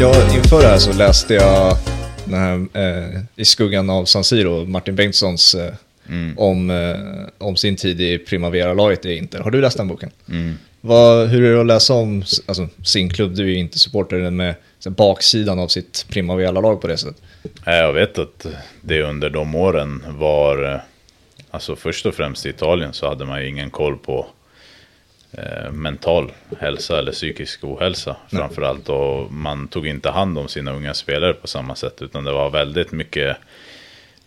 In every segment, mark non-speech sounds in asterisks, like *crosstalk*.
Ja, inför det här så läste jag den här, eh, I skuggan av San Siro, Martin Bengtssons eh, om, eh, om sin tid i Primavera-laget i Inter. Har du läst den boken? Vad, hur är det att läsa om alltså, sin klubb? Du är ju inte supporter med så, baksidan av sitt Primavera-lag på det sättet. Nej, Jag vet att det under de åren var, eh, alltså först och främst i Italien så hade man ju ingen koll på eh, mental hälsa eller psykisk ohälsa framförallt. Och man tog inte hand om sina unga spelare på samma sätt utan det var väldigt mycket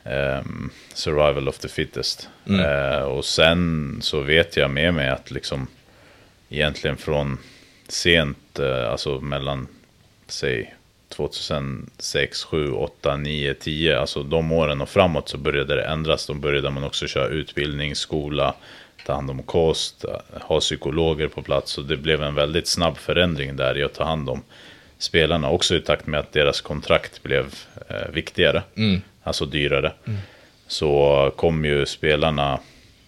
ehm, survival of the fittest. Eh, och sen så vet jag med mig att liksom egentligen från sent, eh, alltså mellan, säg 2006, 7, 8, 9, 10, alltså de åren och framåt så började det ändras. Då började man också köra utbildning, skola, ta hand om kost, ha psykologer på plats. Och det blev en väldigt snabb förändring där i att ta hand om spelarna. Också i takt med att deras kontrakt blev eh, viktigare, alltså dyrare. Så kom ju spelarna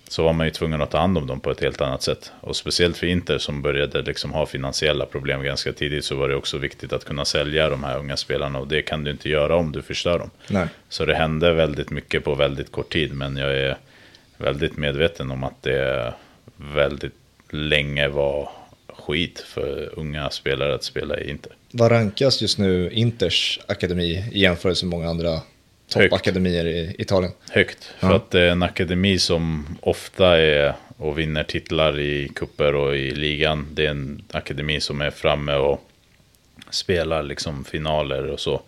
så var man ju tvungen att ta hand om dem på ett helt annat sätt. Och speciellt för Inter som började liksom ha finansiella problem ganska tidigt så var det också viktigt att kunna sälja de här unga spelarna och det kan du inte göra om du förstör dem. Nej. Så det hände väldigt mycket på väldigt kort tid men jag är väldigt medveten om att det väldigt länge var skit för unga spelare att spela i Inter. Vad rankas just nu Inters akademi i jämförelse med många andra toppakademier i Italien? Högt, för Ja. att det är en akademi som ofta är och vinner titlar i kupper och i ligan. Det är en akademi som är framme och spelar liksom finaler och så.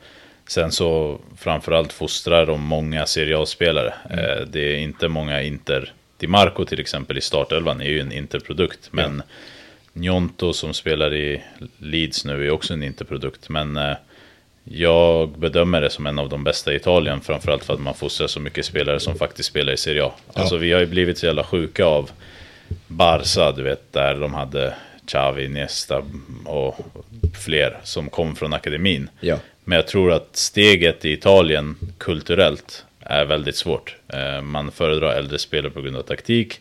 Sen så framförallt fostrar de många Serie A-spelare. Eh, Det är inte många Inter. Di Marco till exempel i startelvan är ju en Interprodukt. Men Njonto som spelar i Leeds nu är också en Interprodukt. Men eh, jag bedömer det som en av de bästa i Italien. Framförallt för att man fostrar så mycket spelare som faktiskt spelar i Serie A. Alltså vi har ju blivit så jävla sjuka av Barca, du vet, där de hade Xavi, Nesta och fler som kom från akademin. Ja. Men jag tror att steget i Italien kulturellt är väldigt svårt. Eh, Man föredrar äldre spelare på grund av taktik.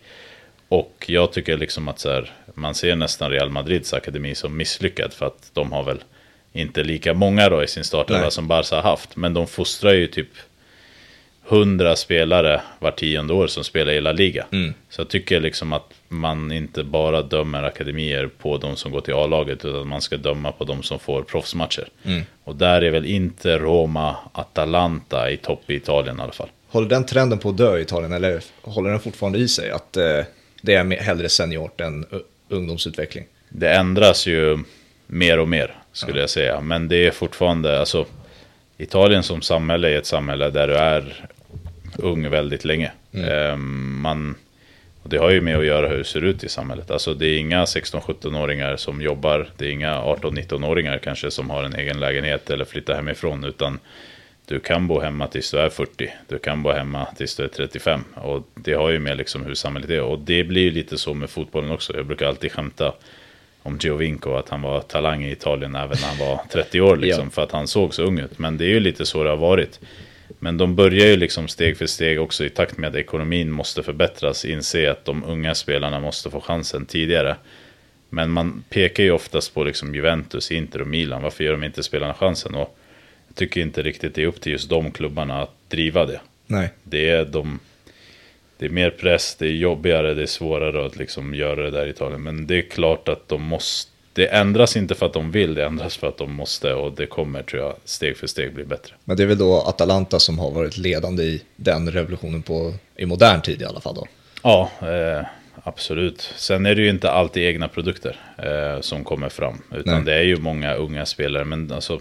Och jag tycker liksom att så här, man ser nästan Real Madrids akademi som misslyckad för att de har väl inte lika många då i sin startelva som Barca har haft. Men de fostrar ju typ 100 spelare var tionde år som spelar i La Liga. Så jag tycker liksom att man inte bara dömer akademier på de som går till A-laget utan man ska döma på de som får proffsmatcher. Och där är väl inte Roma, Atalanta i topp i Italien i alla fall. Håller den trenden på att dö i Italien eller håller den fortfarande i sig? Att eh, det är hellre seniort än uh, ungdomsutveckling? Det ändras ju mer och mer skulle jag säga. Men det är fortfarande, alltså Italien som samhälle är ett samhälle där du är ung väldigt länge. Ehm, man, och det har ju med att göra hur det ser ut i samhället. Alltså det är inga 16-17-åringar som jobbar. Det är inga 18-19-åringar kanske som har en egen lägenhet eller flyttar hemifrån. Utan du kan bo hemma tills du är 40. Du kan bo hemma tills du är 35. Och det har ju med liksom hur samhället är. Och det blir ju lite så med fotbollen också. Jag brukar alltid skämta om Giovinco, att han var talang i Italien även när han var 30 år. *laughs* Liksom, Ja. För att han såg så ung ut. Men det är ju lite så det har varit. Men de börjar ju liksom steg för steg också i takt med att ekonomin måste förbättras. Inse att de unga spelarna måste få chansen tidigare. Men man pekar ju oftast på liksom Juventus, Inter och Milan. Varför ger de inte spelarna chansen? Och jag tycker inte riktigt det är upp till just de klubbarna att driva det. Nej. Det är, de, det är mer press, det är jobbigare, det är svårare att liksom göra det där i Italien. Men det är klart att de måste. Det ändras inte för att de vill, det ändras för att de måste. Och det kommer, tror jag, steg för steg bli bättre. Men det är väl då Atalanta som har varit ledande i den revolutionen på, i modern tid i alla fall då? Ja, eh, absolut. Sen är det ju inte alltid egna produkter eh, som kommer fram. Utan Nej. det är ju många unga spelare. Men alltså,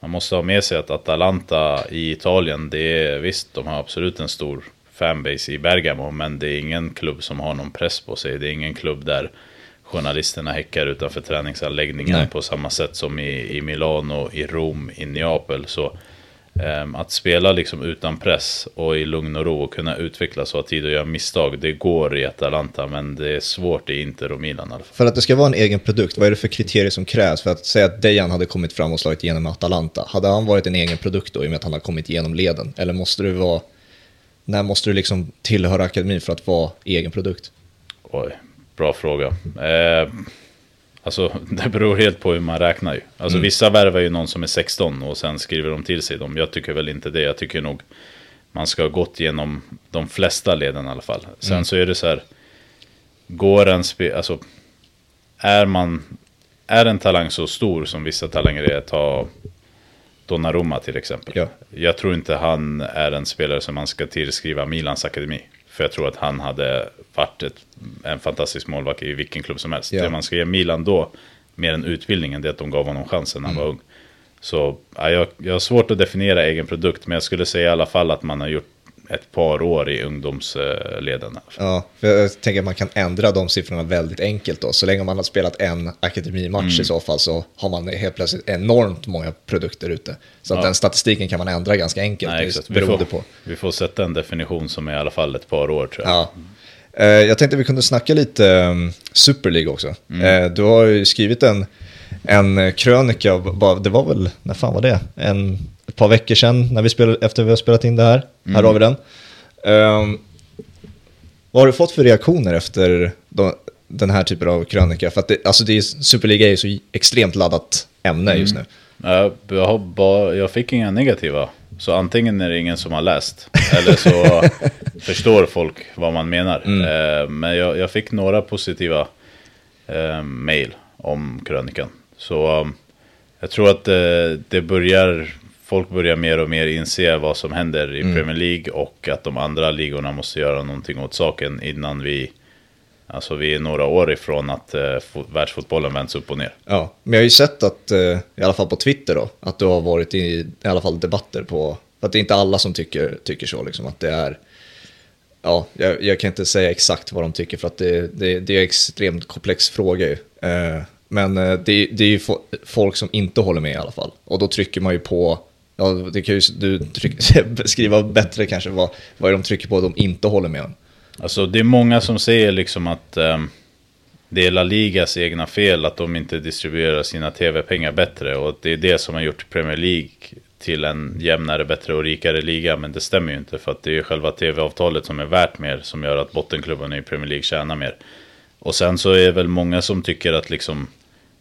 man måste ha med sig att Atalanta i Italien, det är visst, de har absolut en stor fanbase i Bergamo. Men det är ingen klubb som har någon press på sig. Det är ingen klubb där journalisterna häckar utanför träningsanläggningen Nej. på samma sätt som i, i Milano, i Rom, i Neapel. Så Ehm, Att spela liksom utan press och i lugn och ro och kunna utvecklas och ha tid att göra misstag. Det går i Atalanta men det är svårt i Inter och Milan i alla fall. För att det ska vara en egen produkt, vad är det för kriterier som krävs? För att säga att Dejan hade kommit fram och slagit igenom Atalanta, hade han varit en egen produkt då i och med att han har kommit igenom leden? Eller måste du vara, när måste du liksom tillhöra akademin för att vara egen produkt? Oj, bra fråga. Eh, Alltså *laughs* det beror helt på hur man räknar ju. Alltså Mm. vissa värvar ju någon som är 16 och sen skriver de till sig dem. Jag tycker väl inte det. Jag tycker nog man ska ha gått igenom de flesta leden i alla fall. Sen Mm. så är det så här. Går en spe, alltså är man, är en talang så stor som vissa talanger är, ta Donnarumma till exempel. Ja. Jag tror inte han är en spelare som man ska tillskriva Milans akademi. För jag tror att han hade varit ett, en fantastisk målvakt i vilken klubb som helst. Ja. Det man ska ge Milan då, mer än utbildningen, det är att de gav honom chansen när han Mm. var ung. Så ja, jag, jag har svårt att definiera egen produkt, men jag skulle säga i alla fall att man har gjort ett par år i ungdomsleden. Ja, jag tänker att man kan ändra de siffrorna väldigt enkelt då. Så länge man har spelat en akademimatch i så fall så har man helt plötsligt enormt många produkter ute. Så Ja. den statistiken kan man ändra ganska enkelt Nej, just. Vi, får, på. vi får sätta en definition som är i alla fall ett par år tror jag. Ja. Eh, Jag tänkte vi kunde snacka lite um, Super League också. Mm. Eh, Du har ju skrivit en, en krönika, det var väl, när fan var det? En, ett par veckor sedan när vi spelade, efter vi har spelat in det här. Mm. Här har vi den. Um, vad har du fått för reaktioner efter de, den här typen av krönika? För att det, alltså det är, Superliga är ju så extremt laddat ämne just Mm. nu. Jag, har bara, jag fick inga negativa. Så antingen är det ingen som har läst. eller så *laughs* förstår folk vad man menar. Eh, men jag, jag fick några positiva eh, mail om krönikan. Så um, jag tror att eh, det börjar, folk börjar mer och mer inse vad som händer i Premier League och att de andra ligorna måste göra någonting åt saken innan vi, alltså vi är några år ifrån att eh, fo- världsfotbollen vänds upp och ner. Ja, men jag har ju sett att, eh, i alla fall på Twitter då, att du har varit i, i alla fall debatter på, för att det är inte alla som tycker, tycker så, liksom att det är, ja, jag, jag kan inte säga exakt vad de tycker för att det, det, det är en extremt komplex fråga ju. Eh, men eh, det, det är ju fo- folk som inte håller med i alla fall, och då trycker man ju på, ja, det kan ju du tryck, *laughs* beskriva bättre kanske vad, vad är de trycker på de inte håller med om. Alltså det är många som säger liksom att ehm, det är La Ligas egna fel att de inte distribuerar sina tv-pengar bättre och att det är det som har gjort Premier League till en jämnare, bättre och rikare liga. Men det stämmer ju inte för att det är själva tv-avtalet som är värt mer som gör att bottenklubbarna i Premier League tjänar mer. Och sen så är det väl många som tycker att liksom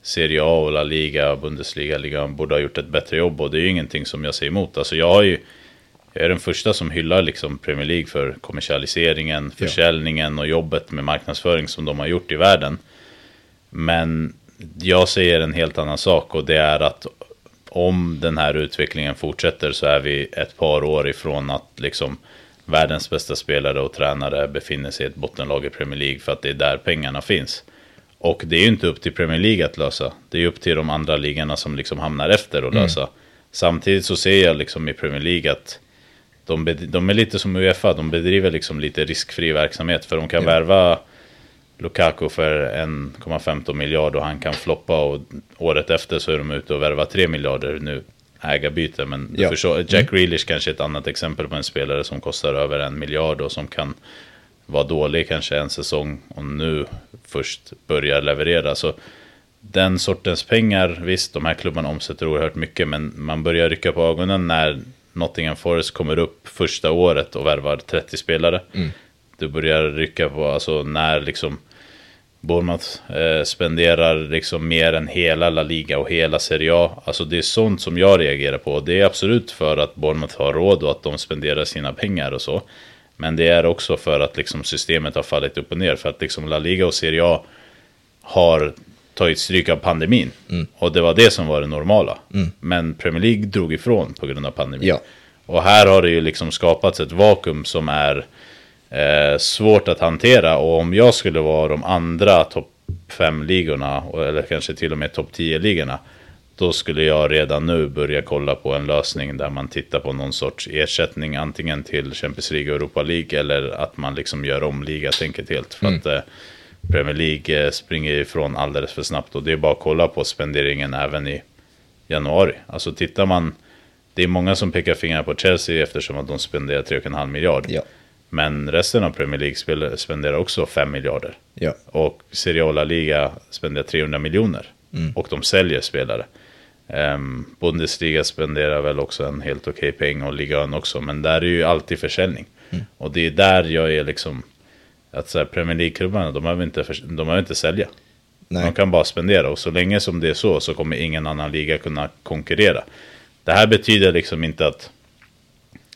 Serie A och La Liga, Bundesliga, ligan borde ha gjort ett bättre jobb och det är ju ingenting som jag säger emot. Alltså jag har ju jag är den första som hyllar liksom Premier League för kommersialiseringen, försäljningen och jobbet med marknadsföring som de har gjort i världen. Men jag säger en helt annan sak och det är att om den här utvecklingen fortsätter så är vi ett par år ifrån att liksom världens bästa spelare och tränare befinner sig i ett bottenlag i Premier League för att det är där pengarna finns. Och det är ju inte upp till Premier League att lösa. Det är upp till de andra ligorna som liksom hamnar efter att lösa. Samtidigt så ser jag liksom i Premier League att de, de är lite som Uefa, de bedriver liksom lite riskfri verksamhet. För de kan Ja. värva Lukaku för 1,15 miljard och han kan floppa och året efter så är de ute och värvar 3 miljarder nu ägarbyte. Men Ja. förstår, Jack Grealish kanske är ett annat exempel på en spelare som kostar över en miljard och som kan vara dålig kanske en säsong och nu först börjar leverera. Så den sortens pengar, visst de här klubbarna omsätter oerhört mycket men man börjar rycka på ögonen när Nottingham Forest kommer upp första året och värvar 30 spelare. Du börjar rycka på, alltså när liksom Bournemouth eh, spenderar liksom mer än hela La Liga och hela Serie A. Alltså det är sånt som jag reagerar på. Det är absolut för att Bournemouth har råd och att de spenderar sina pengar och så. Men det är också för att liksom systemet har fallit upp och ner. För att liksom La Liga och Serie A har tagit stryk av pandemin. Och det var det som var det normala. Men Premier League drog ifrån på grund av pandemin. Ja. Och här har det ju liksom skapats ett vakuum som är eh, svårt att hantera. Och om jag skulle vara de andra topp 5-ligorna, eller kanske till och med topp 10-ligorna, då skulle jag redan nu börja kolla på en lösning där man tittar på någon sorts ersättning, antingen till Champions League och Europa League, eller att man liksom gör om ligatänket helt. För att eh, Premier League eh, springer ifrån alldeles för snabbt. Och det är bara att kolla på spenderingen även i januari. Alltså tittar man, det är många som pekar fingrar på Chelsea eftersom att de spenderar 3,5 miljard. Ja. Men resten av Premier League spenderar också 5 miljarder. Ja. Och Serie A och La Liga spenderar 300 miljoner. Mm. Och de säljer spelare. Ehm, Bundesliga spenderar väl också en helt okej peng och ligan också. Men där är ju alltid försäljning. Mm. Och det är där jag är liksom... Att så här, Premier League-klubbarna, de behöver inte, de behöver inte sälja. Nej. De kan bara spendera och så länge som det är så så kommer ingen annan liga kunna konkurrera. Det här betyder liksom inte att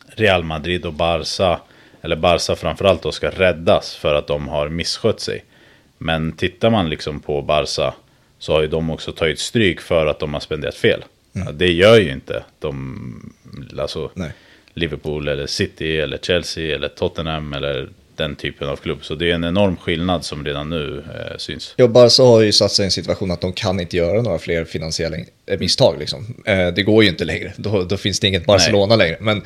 Real Madrid och Barca, eller Barca framförallt då, ska räddas för att de har misskött sig. Men tittar man liksom på Barca så har ju de också tagit stryk för att de har spenderat fel. Mm. Det gör ju inte de, alltså Nej. Liverpool eller City eller Chelsea eller Tottenham eller den typen av klubb. Så det är en enorm skillnad som redan nu eh, syns. Ja, Barca har ju satt sig i en situation att de kan inte göra några fler finansiella eh, misstag. Liksom. Eh, det går ju inte längre, då, då finns det inget Barcelona Nej. längre. Men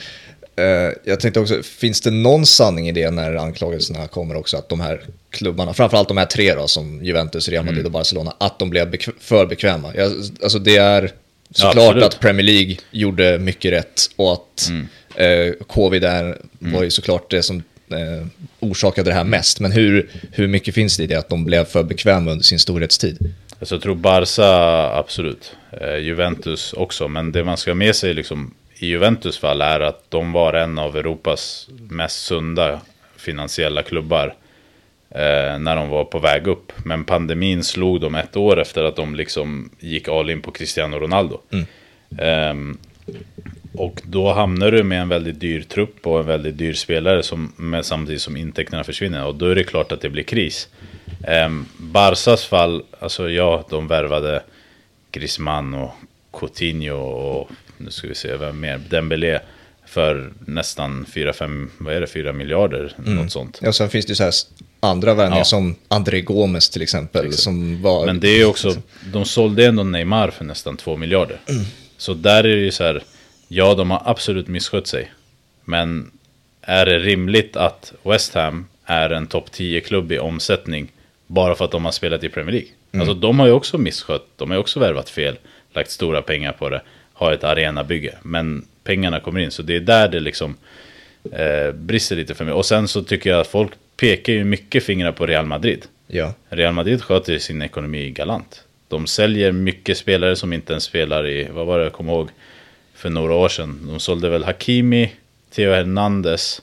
jag tänkte också, finns det någon sanning i det när anklagelserna kommer också att de här klubbarna, framförallt de här tre då, som Juventus, Real Madrid mm. och Barcelona, att de blev bekv för bekväma? Jag, alltså det är såklart ja, att Premier League gjorde mycket rätt och att mm. eh, covid där mm. var ju såklart det som eh, orsakade det här mest. Men hur, hur mycket finns det i det att de blev för bekväma under sin storhetstid? Alltså, jag tror Barca absolut, eh, Juventus också, men det man ska ha med sig liksom, i Juventus fall är att de var en av Europas mest sunda finansiella klubbar eh, när de var på väg upp. Men pandemin slog dem ett år efter att de liksom gick all in på Cristiano Ronaldo. Mm. Eh, och då hamnar du med en väldigt dyr trupp och en väldigt dyr spelare som, med, samtidigt som intäkterna försvinner. Och då är det klart att det blir kris. Eh, Barsas fall, alltså ja, de värvade Griezmann och Coutinho och nu ska vi se vem mer, Dembélé för nästan 4-5, vad är det, 4 miljarder, mm. något sånt. Ja, sen finns det ju så här andra vänner ja. som André Gomes till exempel. Som var... Men det är också, de sålde ändå Neymar för nästan 2 miljarder. Mm. Så där är det ju så här, Ja, de har absolut misskött sig. Men är det rimligt att West Ham är en topp 10-klubb i omsättning bara för att de har spelat i Premier League? Mm. Alltså de har ju också misskött, de har ju också värvat fel, lagt stora pengar på det, har ett arenabygge. Men pengarna kommer in, så det är där det liksom eh, brister lite för mig. Och sen så tycker jag att folk pekar ju mycket fingrar på Real Madrid. Ja. Real Madrid sköter sin ekonomi galant. De säljer mycket spelare som inte ens spelar i, vad var det jag kommer ihåg, för några år sedan. De sålde väl Hakimi, Theo Hernandez,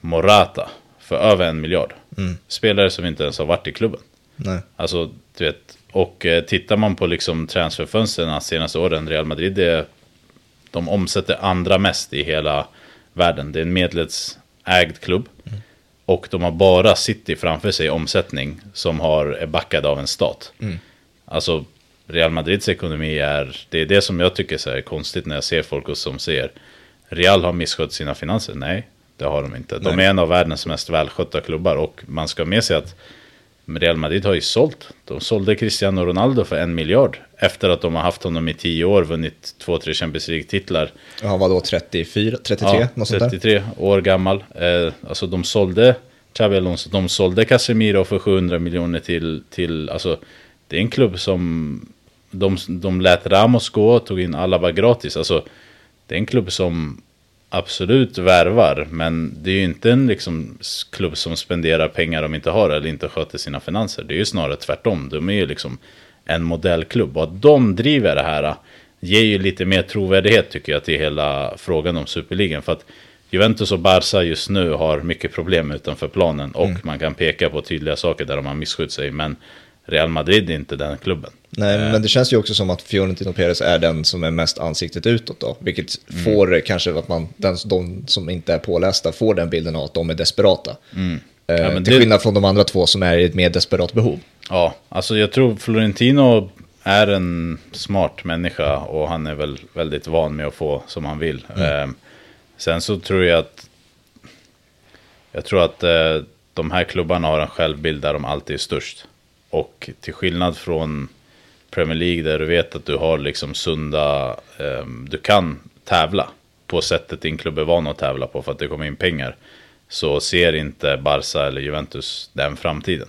Morata för över en miljard. Mm. Spelare som inte ens har varit i klubben. Nej. Alltså, du vet, och eh, tittar man på liksom transferfönstren senaste åren, Real Madrid, det, de omsätter andra mest i hela världen. Det är en medlemsägd klubb. Mm. Och de har bara City framför sig i omsättning som har, är backad av en stat. Mm. Alltså Real Madrids ekonomi är, det är det som jag tycker så är konstigt när jag ser folk som säger Real har misskött sina finanser. Nej, det har de inte. De Nej. är en av världens mest välskötta klubbar och man ska med sig att Real Madrid har ju sålt. De sålde Cristiano Ronaldo för en miljard. Efter att de har haft honom i tio år, vunnit två, tre Champions League-titlar. Han var då 34, 33? Ja, något 33 år gammal. Eh, alltså de sålde Xabi Alonso, de sålde Casemiro för 700 miljoner till, till, alltså det är en klubb som de, de lät Ramos gå tog in Alaba gratis. Alltså, det är en klubb som absolut värvar, men det är ju inte en liksom, klubb som spenderar pengar de inte har eller inte sköter sina finanser. Det är ju snarare tvärtom. De är ju liksom en modellklubb och att de driver det här ger ju lite mer trovärdighet tycker jag till hela frågan om superligan. För att Juventus och Barca just nu har mycket problem utanför planen och mm. man kan peka på tydliga saker där de har misskött sig. Men Real Madrid är inte den klubben. Nej, men det känns ju också som att Fiorentino Perez är den som är mest ansiktet utåt då. Vilket mm. får kanske att man, den, de som inte är pålästa får den bilden av att de är desperata. Mm. Eh, ja, till skillnad från de andra två som är i ett mer desperat behov. Ja, alltså jag tror Florentino är en smart människa och han är väl väldigt van med att få som han vill. Mm. Eh, sen så tror jag att jag tror att eh, de här klubbarna har en självbild där de alltid är störst. Och till skillnad från Premier League där du vet att du har liksom sunda, um, du kan tävla på sättet din klubb är van att tävla på för att det kommer in pengar. Så ser inte Barca eller Juventus den framtiden.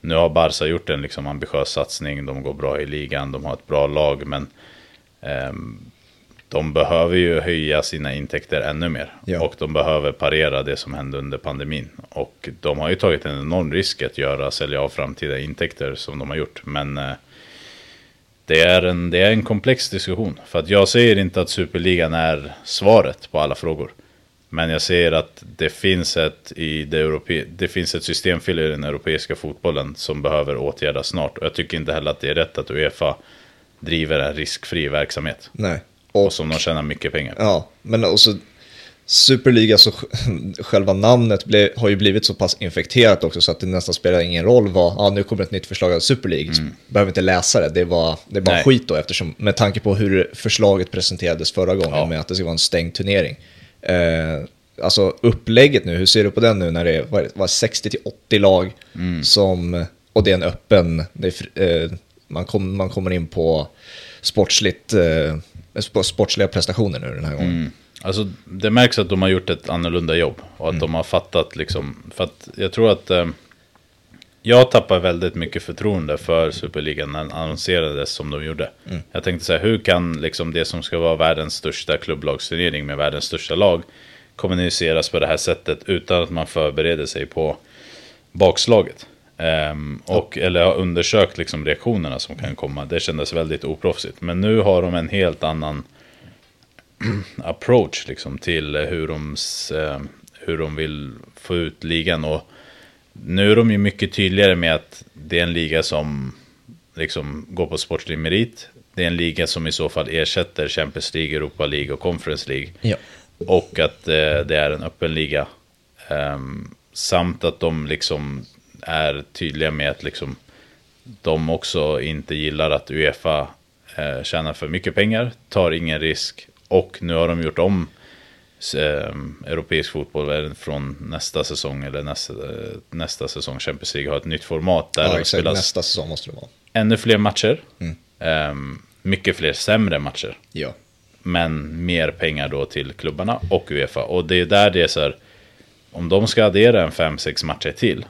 Nu har Barca gjort en liksom ambitiös satsning, de går bra i ligan, de har ett bra lag men um, de behöver ju höja sina intäkter ännu mer. Ja. Och de behöver parera det som hände under pandemin. Och de har ju tagit en enorm risk att göra, sälja av framtida intäkter som de har gjort. Men eh, det, är en, det är en komplex diskussion. För att jag säger inte att superligan är svaret på alla frågor. Men jag ser att det finns ett, i det, europe, det finns ett systemfel i den europeiska fotbollen som behöver åtgärdas snart. Och jag tycker inte heller att det är rätt att Uefa driver en riskfri verksamhet. Nej. Och, och som de tjänar mycket pengar Ja, men också Superliga, så själva namnet ble, har ju blivit så pass infekterat också så att det nästan spelar ingen roll vad, ja nu kommer ett nytt förslag av Super League, mm. behöver inte läsa det, det är bara, det är bara skit då eftersom, med tanke på hur förslaget presenterades förra gången ja. med att det ska vara en stängd turnering. Eh, alltså upplägget nu, hur ser du på den nu när det var 60-80 lag mm. som, och det är en öppen, är, eh, man, kom, man kommer in på sportsligt, eh, sportsliga prestationer nu den här gången. Mm. Alltså det märks att de har gjort ett annorlunda jobb och att mm. de har fattat liksom, för att jag tror att eh, jag tappar väldigt mycket förtroende för Superligan när den annonserades som de gjorde. Mm. Jag tänkte så här, hur kan liksom det som ska vara världens största klubblagsturnering med världens största lag kommuniceras på det här sättet utan att man förbereder sig på bakslaget? Um, och, ja. Eller har undersökt liksom reaktionerna som kan komma. Det kändes väldigt oproffsigt. Men nu har de en helt annan *clears throat* approach liksom, till hur de, uh, hur de vill få ut ligan. Och nu är de ju mycket tydligare med att det är en liga som liksom går på sportslig merit. Det är en liga som i så fall ersätter Champions League, Europa League och Conference League. Ja. Och att uh, det är en öppen liga. Um, samt att de liksom är tydliga med att liksom de också inte gillar att Uefa eh, tjänar för mycket pengar, tar ingen risk och nu har de gjort om eh, europeisk fotboll från nästa säsong eller nästa, eh, nästa säsong Champions League har ett nytt format där ja, exakt. spelas nästa säsong måste det vara. ännu fler matcher, mm. eh, mycket fler sämre matcher. Ja. Men mer pengar då till klubbarna och Uefa. Och det är där det är så här, om de ska addera en 5-6 matcher till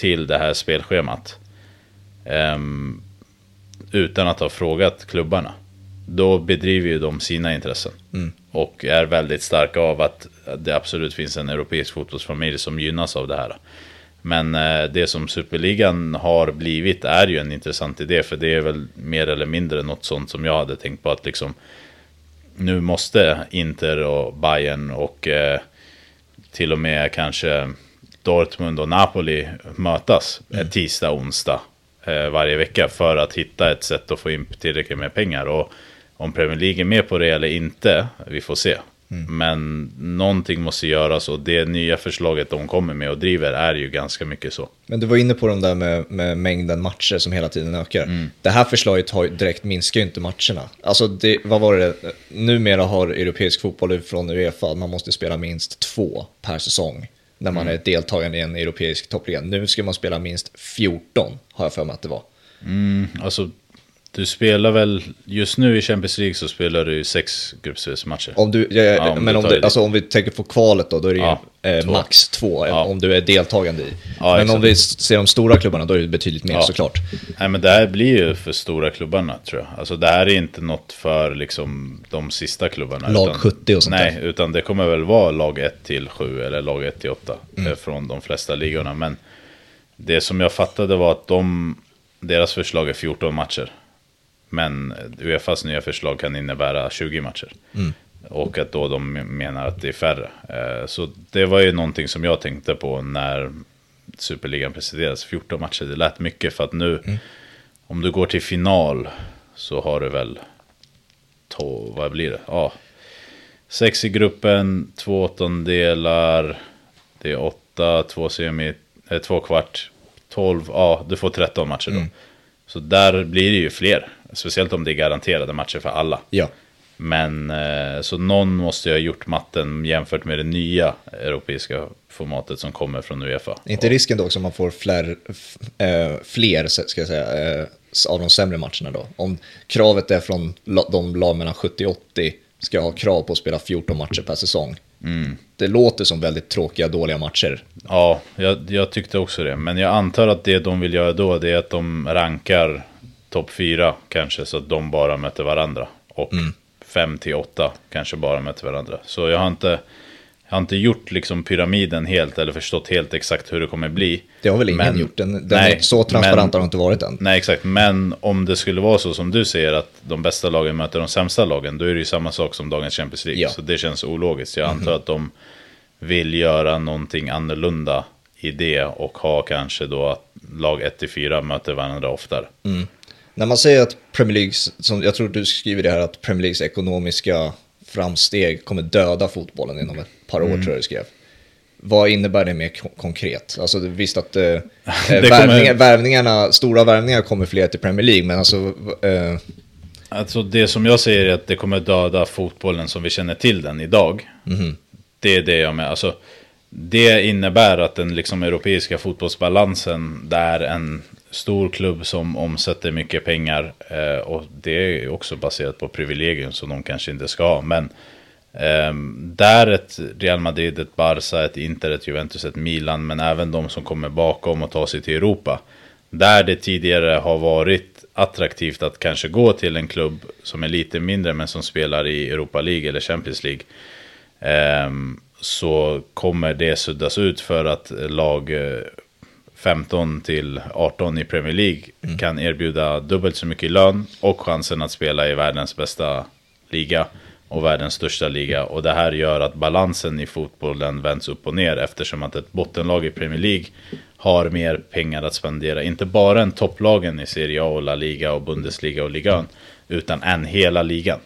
till det här spelschemat. Um, utan att ha frågat klubbarna. Då bedriver ju de sina intressen. Mm. Och är väldigt starka av att det absolut finns en europeisk fotbollsfamilj som gynnas av det här. Men eh, det som Superligan har blivit är ju en intressant idé. För det är väl mer eller mindre något sånt som jag hade tänkt på. att liksom Nu måste Inter och Bayern och eh, till och med kanske Dortmund och Napoli mötas mm. tisdag, onsdag eh, varje vecka för att hitta ett sätt att få in tillräckligt med pengar. Och om Premier League är med på det eller inte, vi får se. Mm. Men någonting måste göras och det nya förslaget de kommer med och driver är ju ganska mycket så. Men du var inne på de där med, med mängden matcher som hela tiden ökar. Mm. Det här förslaget har direkt minskar ju inte matcherna. Alltså, det, vad var det? Numera har europeisk fotboll från Uefa, man måste spela minst två per säsong när man mm. är deltagande i en europeisk toppliga. Nu ska man spela minst 14, har jag för mig att det var. Mm, alltså du spelar väl, just nu i Champions League så spelar du sex gruppspelsmatcher. Om du, ja, ja, om men om, du, alltså, om vi tänker på kvalet då, då är det ja, eh, två. max två, om du är deltagande i. men exakt. om vi ser de stora klubbarna, då är det betydligt mer såklart. Nej, men det här blir ju för stora klubbarna tror jag. Alltså det här är inte något för liksom de sista klubbarna. Lag utan, 70 och sånt Nej, där. utan det kommer väl vara lag 1 till 7 eller lag 1 till 8 mm. Eh, från de flesta ligorna. Men det som jag fattade var att de, deras förslag är 14 matcher. Men Uefas nya förslag kan innebära 20 matcher. Mm. Och att då de menar att det är färre. Eh, så det var ju någonting som jag tänkte på när Superligan presenterades. 14 matcher, det lät mycket för att nu, mm. om du går till final så har du väl, to, vad blir det? Ja, sex i gruppen, två åttondelar, det är åtta, två semi, eh, två kvart, tolv, ja, du får 13 matcher då. Mm. Så där blir det ju fler. Speciellt om det är garanterade matcher för alla. Ja. Men eh, så någon måste ju ha gjort matten jämfört med det nya europeiska formatet som kommer från Uefa. Är inte risken då också att man får fler, äh, fler ska jag säga, äh, av de sämre matcherna då? Om kravet är från de lag mellan 70 och 80 ska ha krav på att spela 14 matcher per säsong. Mm. Det låter som väldigt tråkiga, dåliga matcher. Ja, jag, jag, tyckte också det. Men jag antar att det de vill göra då, det är att de rankar topp fyra kanske, så att de bara möter varandra. Och mm. fem till åtta kanske bara möter varandra. Så jag har inte, jag har inte gjort liksom pyramiden helt, eller förstått helt exakt hur det kommer bli. Det har väl ingen men, gjort, den, den nej, så transparent har inte varit än. Nej, exakt. Men om det skulle vara så som du säger, att de bästa lagen möter de sämsta lagen, då är det ju samma sak som dagens Champions League. Ja. Så det känns ologiskt. Jag antar mm. att de vill göra någonting annorlunda i det och ha kanske då att lag 1-4 möter varandra oftare. Mm. När man säger att Premier League, som jag tror du skriver det här, att Premier Leagues ekonomiska framsteg kommer döda fotbollen inom ett par år, mm. tror jag du skrev. Vad innebär det mer konkret? Alltså visst att eh, *laughs* värvningar, värvningarna, stora värvningar kommer fler till Premier League, men alltså... Eh... Alltså det som jag säger är att det kommer döda fotbollen som vi känner till den idag. Mm. Det är det jag menar. Alltså, det innebär att den liksom europeiska fotbollsbalansen, där en stor klubb som omsätter mycket pengar, eh, och det är också baserat på privilegium som de kanske inte ska ha, men eh, där ett Real Madrid, ett Barca, ett Inter, ett Juventus, ett Milan, men även de som kommer bakom och tar sig till Europa, där det tidigare har varit attraktivt att kanske gå till en klubb som är lite mindre men som spelar i Europa League eller Champions League. Eh, så kommer det suddas ut för att lag eh, 15 eh, till 18 i Premier League mm. kan erbjuda dubbelt så mycket lön och chansen att spela i världens bästa liga och världens största liga. Och det här gör att balansen i fotbollen vänds upp och ner eftersom att ett bottenlag i Premier League har mer pengar att spendera. Inte bara en topplagen i Serie A och La Liga och Bundesliga och ligan utan en hela ligan.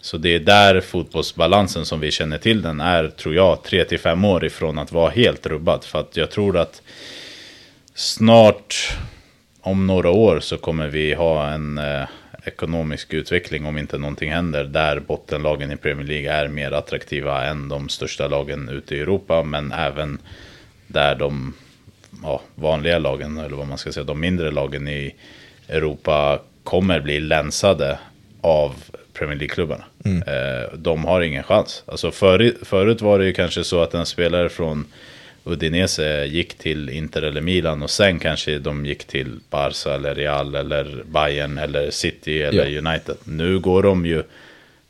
Så det är där fotbollsbalansen som vi känner till den är, tror jag, 3-5 år ifrån att vara helt rubbad. För att jag tror att snart, om några år, så kommer vi ha en eh, ekonomisk utveckling om inte någonting händer. Där bottenlagen i Premier League är mer attraktiva än de största lagen ute i Europa. Men även där de ja, vanliga lagen, eller vad man ska säga, de mindre lagen i Europa kommer bli länsade av Premier League-klubbarna. Mm. Eh, de har ingen chans. Alltså förut, förut var det ju kanske så att en spelare från Udinese gick till Inter eller Milan och sen kanske de gick till Barca eller Real eller Bayern eller City eller ja. United. Nu går de ju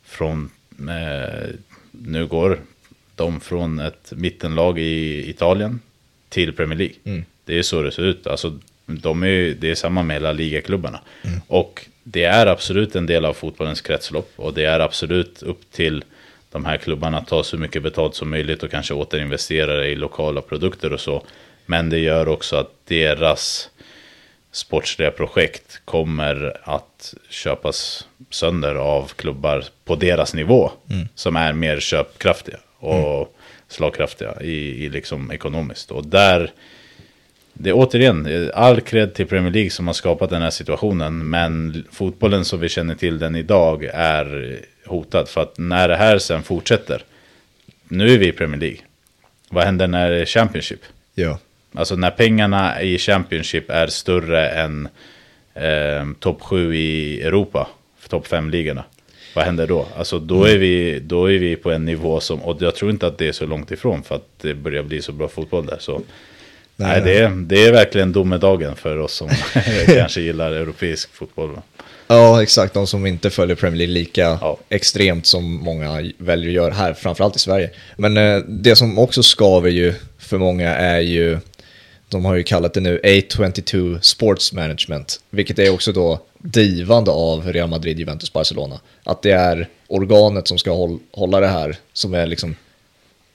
från, eh, nu går de från ett mittenlag i Italien till Premier League. Mm. Det är så det ser ut. Alltså, de är, det är samma med La Liga-klubbarna. Mm. Och det är absolut en del av fotbollens kretslopp och det är absolut upp till de här klubbarna att ta så mycket betalt som möjligt och kanske återinvestera det i lokala produkter och så. Men det gör också att deras sportsliga projekt kommer att köpas sönder av klubbar på deras nivå mm. som är mer köpkraftiga och mm. slagkraftiga i, i liksom ekonomiskt. Och där det är återigen all cred till Premier League som har skapat den här situationen. Men fotbollen som vi känner till den idag är hotad. För att när det här sen fortsätter. Nu är vi i Premier League. Vad händer när det är Championship? Ja. Alltså när pengarna i Championship är större än eh, topp 7 i Europa. Topp 5-ligorna. Vad händer då? Alltså då är, vi, då är vi på en nivå som, och jag tror inte att det är så långt ifrån för att det börjar bli så bra fotboll där. Så Nej, Nej det, är, det är verkligen domedagen för oss som *laughs* kanske gillar europeisk fotboll. Ja, exakt. De som inte följer Premier League lika ja. extremt som många väljer att göra här, framförallt i Sverige. Men eh, det som också skaver ju för många är ju, de har ju kallat det nu A22 Sports Management, vilket är också då drivande av Real Madrid, Juventus, Barcelona. Att det är organet som ska hålla det här, som är liksom,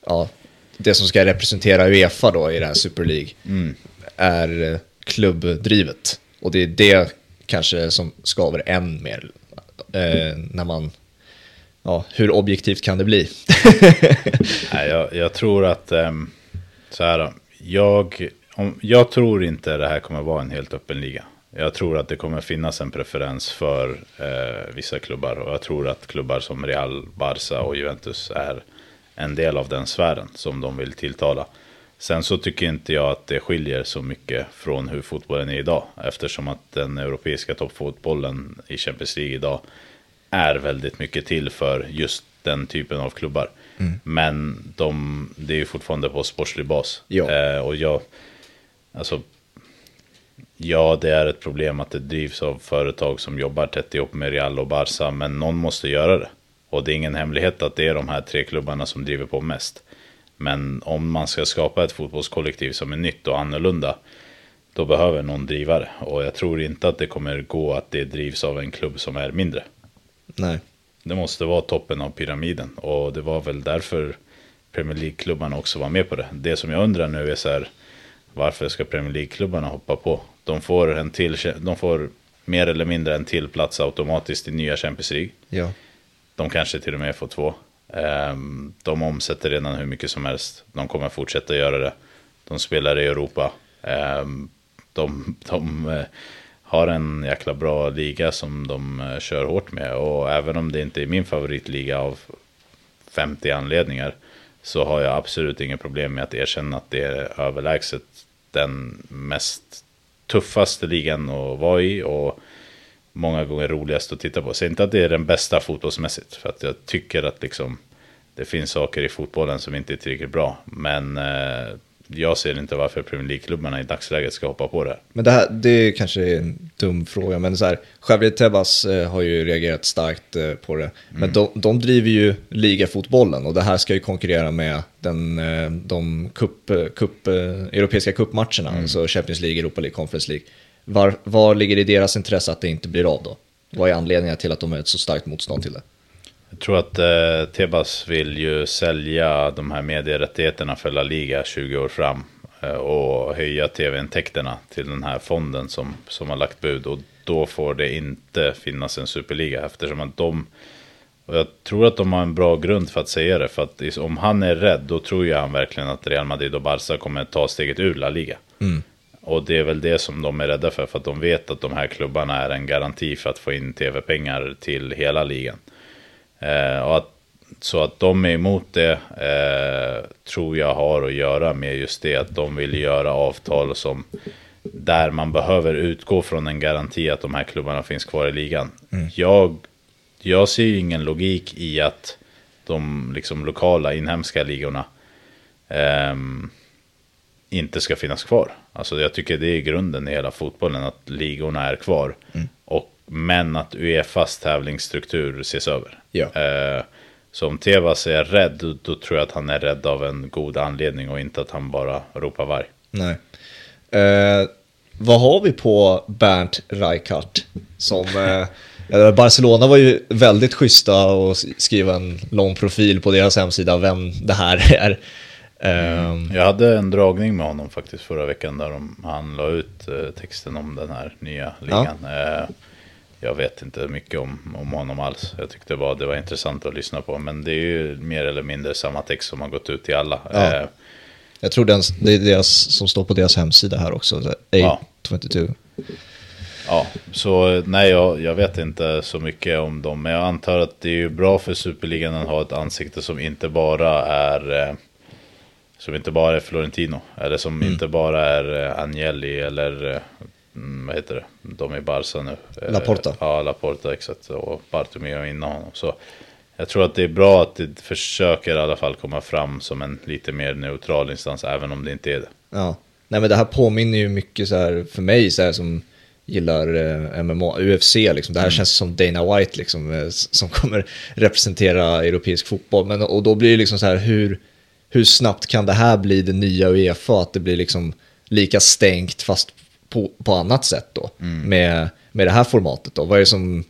ja, det som ska representera Uefa då i det här Super League mm. är eh, klubbdrivet. Och det är det kanske som skaver än mer eh, när man, ja, hur objektivt kan det bli? *laughs* Nej, jag, jag, tror att, eh, så här, jag, om, jag tror inte det här kommer vara en helt öppen liga. Jag tror att det kommer finnas en preferens för eh, vissa klubbar och jag tror att klubbar som Real, Barca och Juventus är en del av den sfären som de vill tilltala. Sen så tycker inte jag att det skiljer så mycket från hur fotbollen är idag. Eftersom att den europeiska toppfotbollen i Champions League idag är väldigt mycket till för just den typen av klubbar. Mm. Men de, det är ju fortfarande på sportslig bas. Ja. Eh, och jag, alltså, ja det är ett problem att det drivs av företag som jobbar tätt ihop med Real och Barca. Men någon måste göra det. Och det är ingen hemlighet att det är de här tre klubbarna som driver på mest. Men om man ska skapa ett fotbollskollektiv som är nytt och annorlunda, då behöver någon driva det. Och jag tror inte att det kommer gå att det drivs av en klubb som är mindre. Nej. Det måste vara toppen av pyramiden. Och det var väl därför Premier League-klubbarna också vara med på det. Det som jag undrar nu är så här, varför ska Premier League-klubbarna hoppa på? De får, en till, de får mer eller mindre en till plats automatiskt i nya Champions League. Ja. De kanske till och med får två. Ehm, de omsätter redan hur mycket som helst. De kommer fortsätta göra det. De spelar i Europa. Ehm, de, de eh, har en jäkla bra liga som de eh, kör hårt med. Och även om det inte är min favoritliga av 50 anledningar så har jag absolut inget problem med att erkänna att det är överlägset den mest tuffaste ligan att vara i och många gånger roligast att titta på. Säg inte att det är den bästa fotbollsmässigt, för att jag tycker att liksom det finns saker i fotbollen som inte är tillräckligt bra. Men eh, jag ser inte varför Premier League-klubbarna i dagsläget ska hoppa på det. Men det här, det kanske är en dum fråga, men så här, Javier Tebas eh, har ju reagerat starkt eh, på det. Men mm. de, de driver ju ligafotbollen och det här ska ju konkurrera med den, eh, de cup, cup, europeiska cupmatcherna, mm. alltså Champions League, Europa League, Conference League. Var, var ligger det i deras intresse att det inte blir av då? Vad är anledningen till att de har ett så starkt motstånd till det? Jag tror att eh, Tebas vill ju sälja de här medierättigheterna för La Liga 20 år fram. Eh, och höja tv-intäkterna till den här fonden som, som har lagt bud. Och då får det inte finnas en superliga eftersom att de... Och jag tror att de har en bra grund för att säga det. För att om han är rädd då tror jag han verkligen att Real Madrid och Barca kommer ta steget ur La Liga. Mm. Och det är väl det som de är rädda för. För att de vet att de här klubbarna är en garanti för att få in tv-pengar till hela ligan. Eh, och att, så att de är emot det eh, tror jag har att göra med just det att de vill göra avtal som där man behöver utgå från en garanti att de här klubbarna finns kvar i ligan. Mm. Jag, jag ser ju ingen logik i att de liksom, lokala inhemska ligorna eh, inte ska finnas kvar. Alltså jag tycker det är grunden i hela fotbollen, att ligorna är kvar. Mm. Och, men att Uefas tävlingsstruktur ses över. Ja. Eh, så om Tevas är rädd, då, då, tror jag att han är rädd av en god anledning och inte att han bara ropar varg. Nej. Eh, vad har vi på Bernt Rijkaard? Som, eh, Barcelona var ju väldigt schyssta och skriva en lång profil på deras hemsida vem det här *laughs* är. Mm. Jag hade en dragning med honom faktiskt förra veckan där han la ut eh, texten om den här nya ligan. Ja. Eh, jag vet inte mycket om, om honom alls. Jag tyckte bara det var intressant att lyssna på. Men det är ju mer eller mindre samma text som har gått ut till alla. Ja. Eh, jag tror den, det är deras som står på deras hemsida här också. A22. Ja. ja, så nej, jag, jag vet inte så mycket om dem. Men jag antar att det är bra för Superligan att ha ett ansikte som inte bara är som inte bara är Florentino. Eller som mm. inte bara är eh, Agnelli eller eh, mm, vad heter det? De är Barca nu. Eh, Laporta. Ja, Laporta exakt. Och Bartomeu innan honom. Så jag tror att det är bra att det försöker i alla fall komma fram som en lite mer neutral instans, även om det inte är det. Ja, nej men det här påminner ju mycket så här för mig så här som gillar eh, MMA, UFC liksom. Det här mm. känns som Dana White liksom, eh, som kommer representera europeisk fotboll. Men, och då blir det liksom så här hur hur snabbt kan det här bli det nya Uefa? Att det blir liksom lika stängt fast på, på annat sätt då mm. med, med det här formatet då? Vad är det som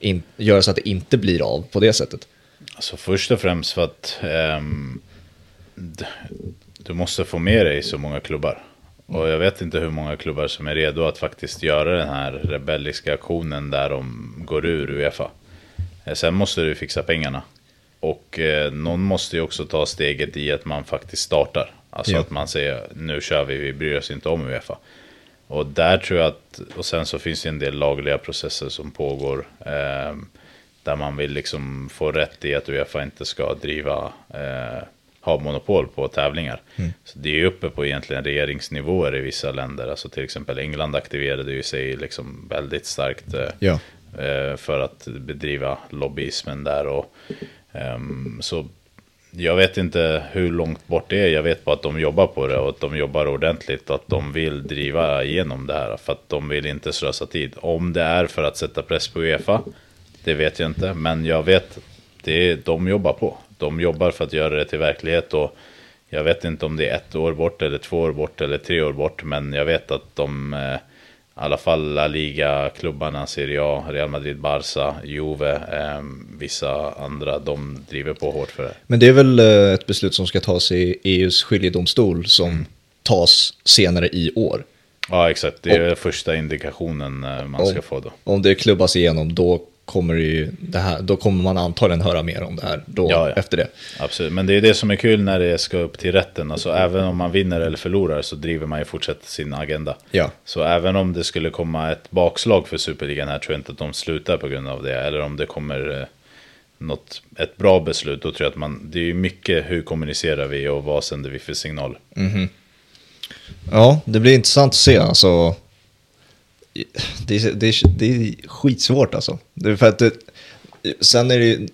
in, gör så att det inte blir av på det sättet? Alltså först och främst för att um, du måste få med dig så många klubbar. Och jag vet inte hur många klubbar som är redo att faktiskt göra den här rebelliska aktionen där de går ur Uefa. Eh, sen måste du fixa pengarna. Och eh, någon måste ju också ta steget i att man faktiskt startar. Alltså ja. att man säger nu kör vi, vi bryr oss inte om Uefa. Och där tror jag att, och sen så finns det en del lagliga processer som pågår. Eh, där man vill liksom få rätt i att Uefa inte ska driva, eh, ha monopol på tävlingar. Mm. Så det är uppe på egentligen regeringsnivåer i vissa länder. Alltså till exempel England aktiverade ju sig liksom väldigt starkt eh, ja. Eh, för att bedriva lobbyismen där. Och Ehm, så jag vet inte hur långt bort det är. Jag vet bara att de jobbar på det och att de jobbar ordentligt och att de vill driva igenom det här för att de vill inte slösa tid. Om det är för att sätta press på Uefa, det vet jag inte. Men jag vet, det är, de jobbar på. De jobbar för att göra det till verklighet och jag vet inte om det är ett år bort eller två år bort eller tre år bort. Men jag vet att de, eh, eh, alla fall La Liga-klubbarna, Serie A, Real Madrid, Barca, Juve, eh, vissa andra, de driver på hårt för det. Men det är väl eh, ett beslut som ska tas i EUs skiljedomstol som mm. tas senare i år. Ja, exakt. Det är och, första indikationen eh, man ska få då. Om det klubbas igenom, då kommer, ju det här, då kommer man antagligen höra mer om det här då, ja, ja. efter det. Absolut, men det är det som är kul när det ska upp till rätten. Alltså, även om man vinner eller förlorar så driver man ju fortsatt sin agenda. Ja. Så även om det skulle komma ett bakslag för Superligan här tror jag inte att de slutar på grund av det. Eller om det kommer eh, något, ett bra beslut, då tror jag att man, det är mycket hur kommunicerar vi och vad sänder vi för signal. Mm -hmm. Ja, det blir intressant att se. Alltså, det, är, det, är, det är skitsvårt alltså. Det för att det, sen är det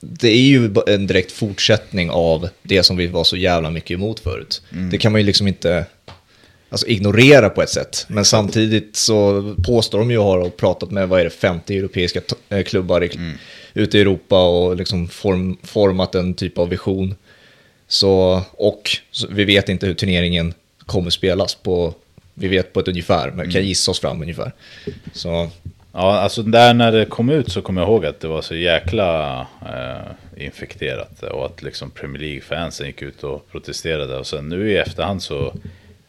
det är ju en direkt fortsättning av det som vi var så jävla mycket emot förut. Mm. Det kan man ju liksom inte alltså, ignorera på ett sätt. Men samtidigt så påstår de ju att ha pratat med, vad är det, 50 europeiska eh, klubbar i, mm. ute i Europa och liksom form, format en typ av vision. Så, och så, vi vet inte hur turneringen kommer spelas på vi vet på ett ungefär, men kan mm. gissa oss fram ungefär. Så. Ja, alltså där när det kom ut så kommer jag ihåg att det var så jäkla eh, infekterat. Och att liksom Premier League-fansen gick ut och protesterade. Och sen nu i efterhand så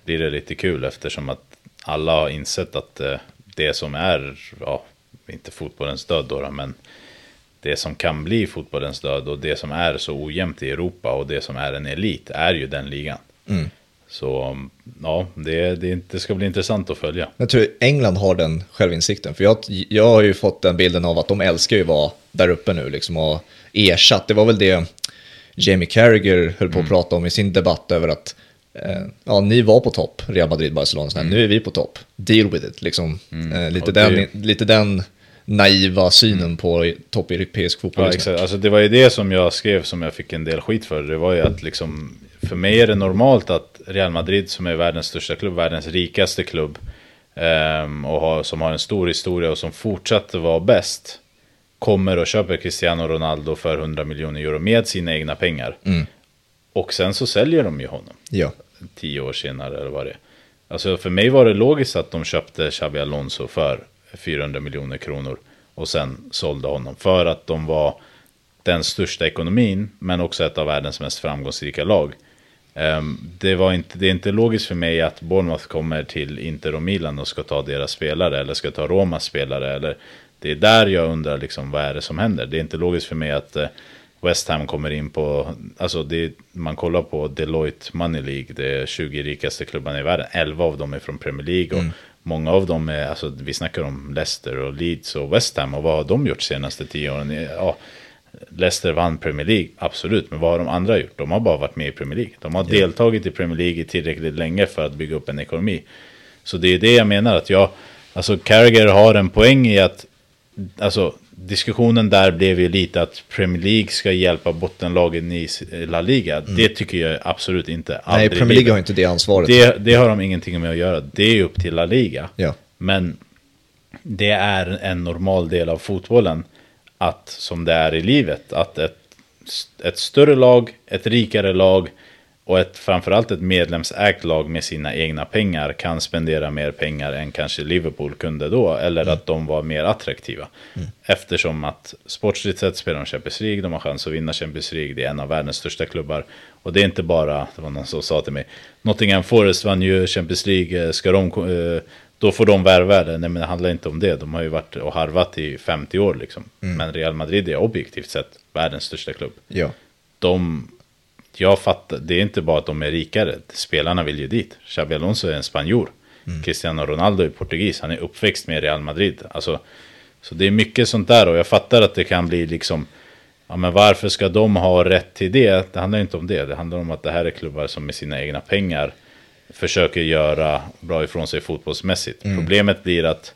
blir det lite kul eftersom att alla har insett att eh, det som är, ja, inte fotbollens död då, men det som kan bli fotbollens död och det som är så ojämnt i Europa och det som är en elit är ju den ligan. Mm. Så ja, det, det, det, ska bli intressant att följa. Jag tror England har den självinsikten. För jag, jag har ju fått den bilden av att de älskar ju att vara där uppe nu liksom och ersatt. Det var väl det Jamie Carragher höll på att mm. prata om i sin debatt över att eh, ja, ni var på topp, Real Madrid, Barcelona, mm. nu är vi på topp. Deal with it, liksom. Mm. Eh, lite, den, lite den naiva synen mm. på toppeuropeisk fotboll. Ja, liksom. exakt. Alltså, det var ju det som jag skrev som jag fick en del skit för. Det var ju att liksom för mig är det normalt att Real Madrid som är världens största klubb, världens rikaste klubb um, och har, som har en stor historia och som fortsatte vara bäst kommer och köper Cristiano Ronaldo för 100 miljoner euro med sina egna pengar. Mm. Och sen så säljer de ju honom. Ja. Tio år senare eller vad det är. Alltså för mig var det logiskt att de köpte Xabi Alonso för 400 miljoner kronor och sen sålde honom. För att de var den största ekonomin men också ett av världens mest framgångsrika lag. Ehm, det, var inte, det är inte logiskt för mig att Bournemouth kommer till Inter och Milan och ska ta deras spelare eller ska ta Romas spelare. Eller, det är där jag undrar liksom, vad är det som händer. Det är inte logiskt för mig att eh, West Ham kommer in på, alltså det, man kollar på Deloitte Money League, det är 20 rikaste klubbarna i världen, 11 av dem är från Premier League och mm. många av dem är, alltså vi snackar om Leicester och Leeds och West Ham och vad har de gjort senaste tio åren? Ja, Leicester vann Premier League, absolut. Men vad har de andra gjort? De har bara varit med i Premier League. De har yeah. deltagit i Premier League tillräckligt länge för att bygga upp en ekonomi. Så det är det jag menar att jag, alltså Carragher har en poäng i att, alltså diskussionen där blev ju lite att Premier League ska hjälpa bottenlagen i La Liga. Mm. Det tycker jag absolut inte. Nej, Premier League har inte det ansvaret. Det, det, har de ingenting med att göra. Det är upp till La Liga. Ja. Men det är en normal del av fotbollen att, som det är i livet, att ett, ett större lag, ett rikare lag och ett, framförallt ett medlemsägt lag med sina egna pengar kan spendera mer pengar än kanske Liverpool kunde då. Eller mm. att de var mer attraktiva. Mm. Eftersom att sportsligt sett spelar de Champions League, de har chans att vinna Champions League, det är en av världens största klubbar. Och det är inte bara, det var någon som sa till mig, Nottingham Forest vann ju Champions League, ska de eh, då får de värva det. Nej men det handlar inte om det. De har ju varit och harvat i 50 år liksom. Mm. Men Real Madrid är objektivt sett världens största klubb. Ja. De, jag fattar, det är inte bara att de är rikare. Spelarna vill ju dit. Xabi Alonso är en spanjor. Mm. Cristiano Ronaldo är portugis. Han är uppväxt med Real Madrid. Alltså, så det är mycket sånt där och jag fattar att det kan bli liksom Ja men varför ska de ha rätt till det? Det handlar inte om det. Det handlar om att det här är klubbar som med sina egna pengar försöker göra bra ifrån sig fotbollsmässigt. Mm. Problemet blir att,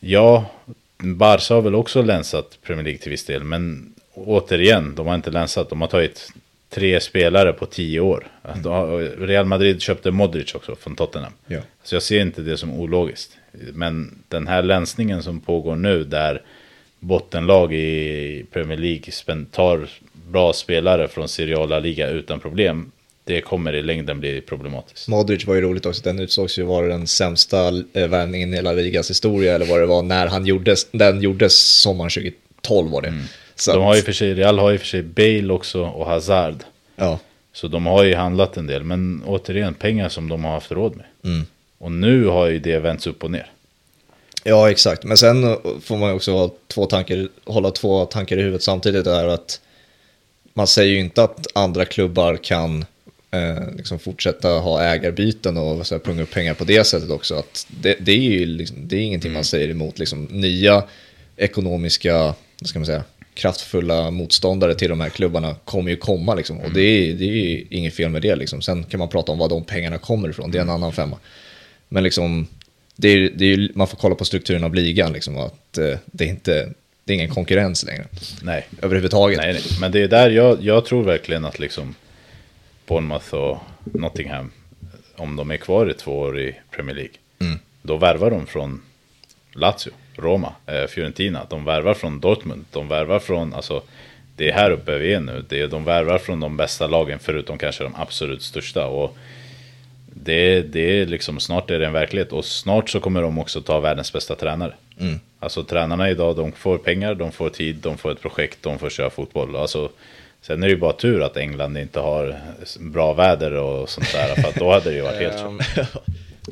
ja, Barca har väl också länsat Premier League till viss del, men återigen, de har inte länsat, de har tagit tre spelare på tio år. Mm. Real Madrid köpte Modric också från Tottenham. Ja. Så jag ser inte det som ologiskt. Men den här länsningen som pågår nu där bottenlag i Premier League tar bra spelare från seriala liga utan problem det kommer i längden bli problematiskt. Modric var ju roligt också, den utsågs ju vara den sämsta eh, värvningen i La Ligas historia, eller vad det var, när han gjordes, den gjordes sommaren 2012 var det. Mm. Så de har ju för sig, Real har ju för sig Bale också och Hazard. Ja. Så de har ju handlat en del, men återigen pengar som de har haft råd med. Mm. Och nu har ju det vänts upp och ner. Ja, exakt. Men sen får man också ha två tankar, hålla två tankar i huvudet samtidigt. Är att man säger ju inte att andra klubbar kan eh, liksom fortsätta ha ägarbyten och så här, punga upp pengar på det sättet också. Att det, det är ju liksom, det är ingenting mm. man säger emot. Liksom, nya ekonomiska, ska man säga, kraftfulla motståndare till de här klubbarna kommer ju komma. Liksom. Och mm. det är, det är ju inget fel med det. Liksom. Sen kan man prata om var de pengarna kommer ifrån, det är en annan femma. Men liksom, det är, det är, man får kolla på strukturen av ligan, liksom, att eh, det är inte det är ingen konkurrens längre. Nej. Överhuvudtaget. Nej, nej. Men det är där jag, jag tror verkligen att liksom Bournemouth och Nottingham, om de är kvar i två år i Premier League, mm. då värvar de från Lazio, Roma, eh, Fiorentina. De värvar från Dortmund, de värvar från, alltså det är här uppe vi är nu. Det är, de värvar från de bästa lagen, förutom kanske de absolut största. Och det, det är liksom, snart är det en verklighet och snart så kommer de också ta världens bästa tränare. Mm. Alltså tränarna idag, de får pengar, de får tid, de får ett projekt, de får köra fotboll. Alltså, sen är det ju bara tur att England inte har bra väder och sånt där, för att då hade det ju varit helt kört.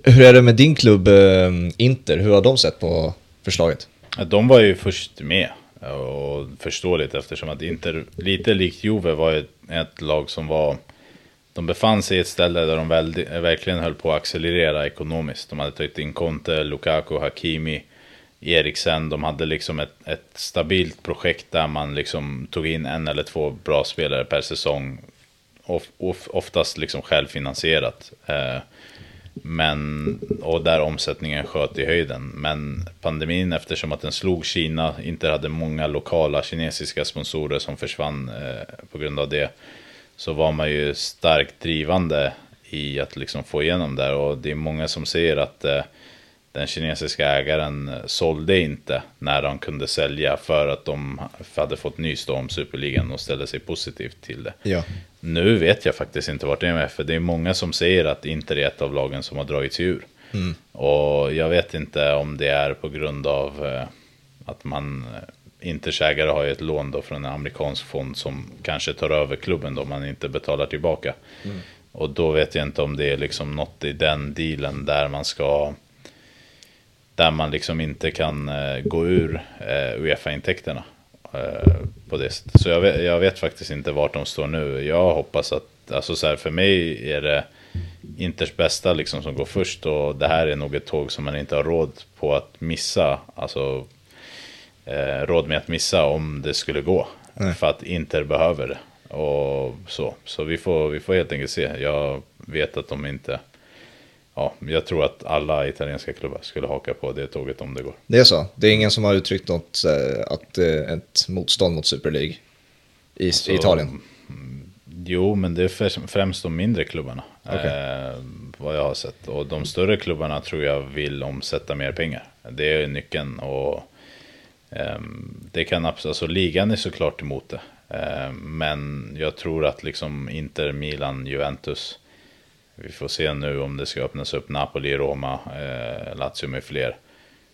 Hur är det med din klubb eh, Inter? Hur har de sett på förslaget? De var ju först med och förståeligt eftersom att Inter, lite likt Juve, var ett, ett lag som var de befann sig i ett ställe där de väl, verkligen höll på att accelerera ekonomiskt. De hade tagit in Conte, Lukaku, Hakimi, Eriksen. De hade liksom ett, ett stabilt projekt där man liksom tog in en eller två bra spelare per säsong. Of, of, oftast liksom självfinansierat. Eh, men, och där omsättningen sköt i höjden. Men pandemin, eftersom att den slog Kina, inte hade många lokala kinesiska sponsorer som försvann eh, på grund av det så var man ju starkt drivande i att liksom få igenom det. Och det är många som säger att eh, den kinesiska ägaren sålde inte när de kunde sälja för att de hade fått nys om superligan och ställde sig positivt till det. Ja. Nu vet jag faktiskt inte vart det är med, för det är många som säger att Inter är ett av lagen som har dragit sig ur. Mm. Och jag vet inte om det är på grund av eh, att man Inters ägare har ju ett lån då från en amerikansk fond som kanske tar över klubben då man inte betalar tillbaka. Mm. Och då vet jag inte om det är liksom något i den dealen där man ska där man liksom inte kan uh, gå ur uh, Uefa-intäkterna uh, på det sättet. Så jag vet, jag vet, faktiskt inte vart de står nu. Jag hoppas att, alltså så här, för mig är det Inters bästa liksom som går först och det här är nog ett tåg som man inte har råd på att missa. Alltså eh, råd med att missa om det skulle gå. Nej. För att Inter behöver det. Och så, så vi, får, vi får helt enkelt se. Jag vet att de inte... Ja, jag tror att alla italienska klubbar skulle haka på det tåget om det går. Det är så? Det är ingen som har uttryckt något, eh, att, eh, ett motstånd mot Super League i, alltså, Italien? Jo, men det är främst de mindre klubbarna. Okay. Eh, vad jag har sett. Och de större klubbarna tror jag vill omsätta mer pengar. Det är nyckeln. Och Ehm, det kan absolut, alltså ligan är såklart emot det. Ehm, men jag tror att liksom Inter, Milan, Juventus. Vi får se nu om det ska öppnas upp Napoli, Roma, eh, Lazio med fler.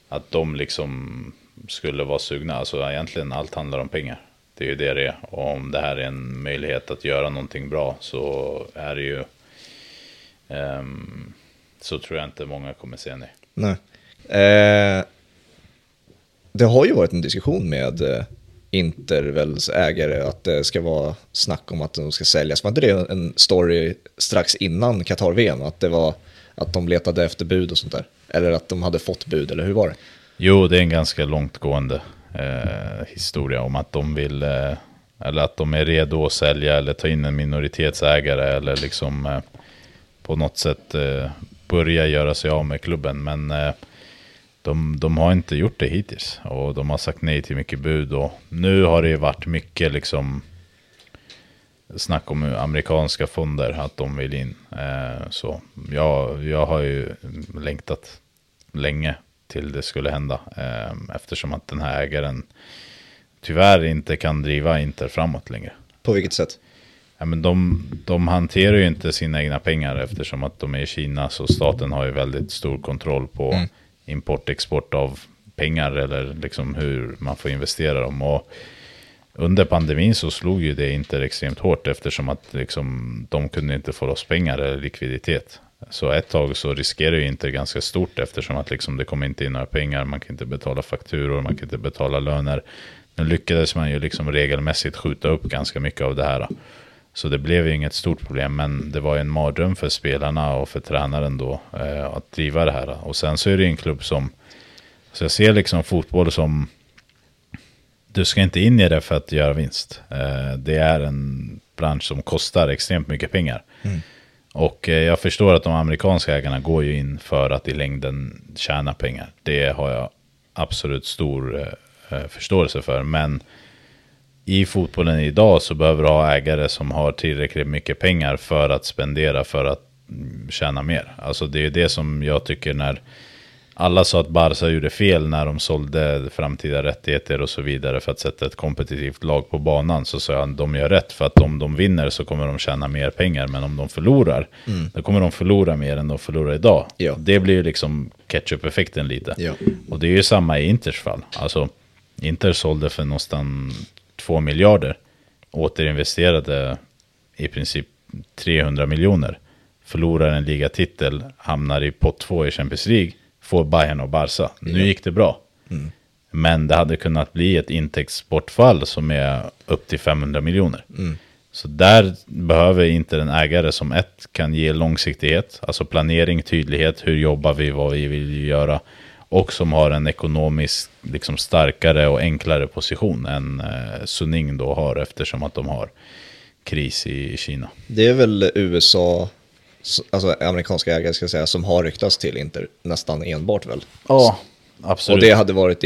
Att de liksom skulle vara sugna. Alltså egentligen allt handlar om pengar. Det är ju det det är. Och om det här är en möjlighet att göra någonting bra så är det ju. Um, så tror jag inte många kommer se nej. Nej. Eh, det har ju varit en diskussion med eh, Intervels ägare att det ska vara snack om att de ska säljas. Var inte det en story strax innan Qatar-VM? Att det var att de letade efter bud och sånt där? Eller att de hade fått bud, eller hur var det? Jo, det är en ganska långtgående eh, historia om att de vill, eh, eller att de är redo att sälja eller ta in en minoritetsägare eller liksom eh, på något sätt eh, börja göra sig av med klubben. Men eh, de, de har inte gjort det hittills och de har sagt nej till mycket bud och nu har det varit mycket liksom snack om amerikanska fonder, att de vill in. Eh, så jag, jag har ju längtat länge till det skulle hända eh, eftersom att den här ägaren tyvärr inte kan driva Inter framåt längre. På vilket sätt? Ja, men de, de hanterar ju inte sina egna pengar eftersom att de är i Kina så staten har ju väldigt stor kontroll på mm import export av pengar eller liksom hur man får investera dem. Och under pandemin så slog ju det inte extremt hårt eftersom att liksom, de kunde inte få loss pengar eller likviditet. Så ett tag så riskerar ju inte ganska stort eftersom att liksom det kommer inte in några pengar, man kan inte betala fakturor, man kan inte betala löner. Nu lyckades man ju liksom regelmässigt skjuta upp ganska mycket av det här. Så det blev ju inget stort problem, men det var ju en mardröm för spelarna och för tränaren då eh, att driva det här. Och sen så är det ju en klubb som, så jag ser liksom fotboll som, du ska inte in i det för att göra vinst. Eh, det är en bransch som kostar extremt mycket pengar. Mm. Och eh, jag förstår att de amerikanska ägarna går ju in för att i längden tjäna pengar. Det har jag absolut stor eh, eh, förståelse för. Men i fotbollen idag så behöver du ha ägare som har tillräckligt mycket pengar för att spendera för att mm, tjäna mer. Alltså det är det som jag tycker när alla sa att Barca gjorde fel när de sålde framtida rättigheter och så vidare för att sätta ett kompetitivt lag på banan. Så sa jag att de gör rätt för att om de vinner så kommer de tjäna mer pengar. Men om de förlorar, mm. då kommer de förlora mer än de förlorar idag. Ja. Det blir ju liksom ketchup-effekten lite. Ja. Och det är ju samma i Inters fall. Alltså, Inter sålde för någonstans 2 miljarder. Återinvesterade i princip 300 miljoner. Förlorar en ligatitel, hamnar i pott 2 i Champions League får Bayern och Barca. Nu gick det bra. Mm. Men det hade kunnat bli ett intäktsbortfall som är upp till 500 miljoner. Mm. Så där behöver inte en ägare som ett kan ge långsiktighet, alltså planering, tydlighet, hur jobbar vi, vad vi vill göra. Och som har en ekonomiskt liksom starkare och enklare position än eh, Suning då har eftersom att de har kris i Kina. Det är väl USA alltså amerikanska ägare ska jag säga, som har ryktats till Inter nästan enbart väl? Ja, absolut. Och det hade varit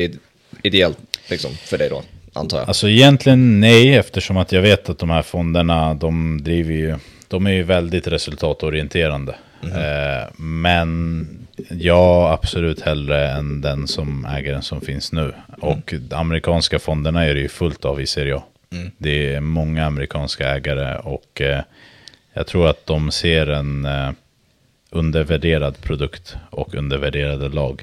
ideellt liksom, för dig då, antar jag? Alltså egentligen nej, eftersom att jag vet att de här fonderna, de driver ju, de är ju väldigt resultatorienterande. Mm -hmm. eh, men ja, absolut hellre än den som ägaren som finns nu. Och de amerikanska fonderna är det ju fullt av i Serie A. Mm. Det är många amerikanska ägare och eh, jag tror att de ser en eh, undervärderad produkt och undervärderade lag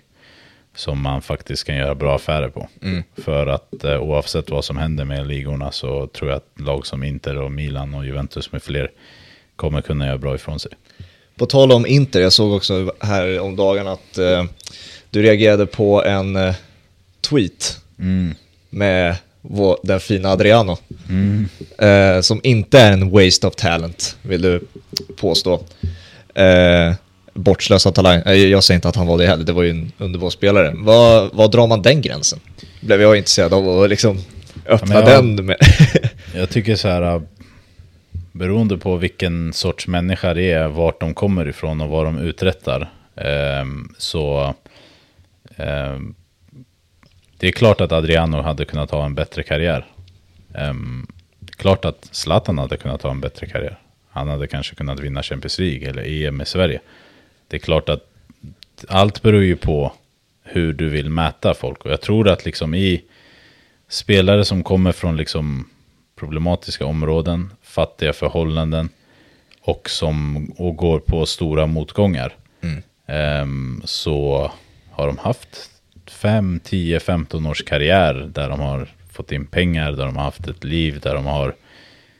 som man faktiskt kan göra bra affärer på. Mm. För att eh, oavsett vad som händer med ligorna så tror jag att lag som Inter och Milan och Juventus med fler kommer kunna göra bra ifrån sig. På tal om Inter, jag såg också här om dagen att eh, du reagerade på en eh, tweet mm. med vår, den fina Adriano. Mm. Eh, som inte är en waste of talent, vill du påstå. Eh, bortslösad talang. Eh, jag säger inte att han var det heller, det var ju en underbar spelare. Vad, vad drar man den gränsen? Blev jag intresserad av att liksom öppna ja, jag, den med. jag tycker så här, *laughs* beroende på vilken sorts människa det är, vart de kommer ifrån och vad de uträttar, eh, så eh, det är klart att Adriano hade kunnat ha en bättre karriär. Ehm, klart att Zlatan hade kunnat ha en bättre karriär. Han hade kanske kunnat vinna Champions League eller EM i Sverige. Det är klart att allt beror ju på hur du vill mäta folk. Och jag tror att liksom i spelare som kommer från liksom problematiska områden, fattiga förhållanden och som och går på stora motgångar. Mm. Um, så har de haft 5, 10, 15 års karriär där de har fått in pengar, där de har haft ett liv, där de har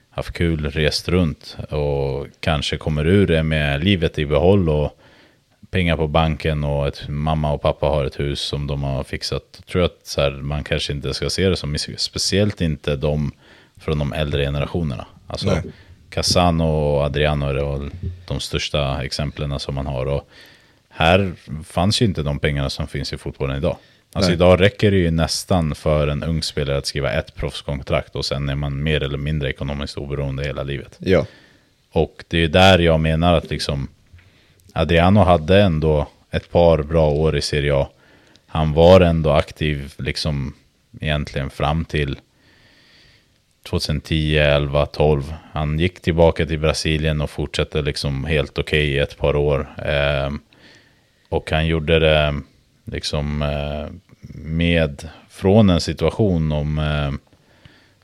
haft kul, rest runt och kanske kommer ur det med livet i behåll och pengar på banken och ett, mamma och pappa har ett hus som de har fixat. Jag tror att så här, man kanske inte ska se det som speciellt inte de från de äldre generationerna. Alltså Nej. Casano och Adriano är de största exemplen som man har. Och här fanns ju inte de pengarna som finns i fotbollen idag. Alltså Nej. idag räcker det ju nästan för en ung spelare att skriva ett proffskontrakt och sen är man mer eller mindre ekonomiskt oberoende hela livet. Ja. Och det är där jag menar att liksom Adriano hade ändå ett par bra år i Serie A. Han var ändå aktiv liksom egentligen fram till 2010, 11, 12. Han gick tillbaka till Brasilien och fortsatte liksom helt okej okay i ett par år. Eh, och han gjorde det liksom eh, med från en situation om, eh,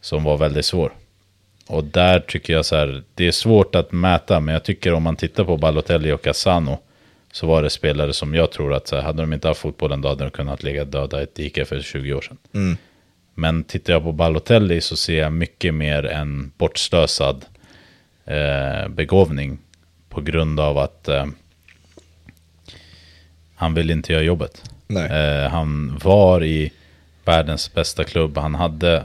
som var väldigt svår. och där tycker jag så här, det är svårt att mäta, men jag tycker om man tittar på Balotelli och Cassano, så var det spelare som jag tror att så här, hade de inte haft fotbollen då hade de kunnat ligga döda i ett dike för 20 år sedan. Mm. Men tittar jag på Balotelli så ser jag mycket mer en bortslösad eh, begåvning på grund av att eh, han vill inte göra jobbet. Eh, han var i världens bästa klubb. Han hade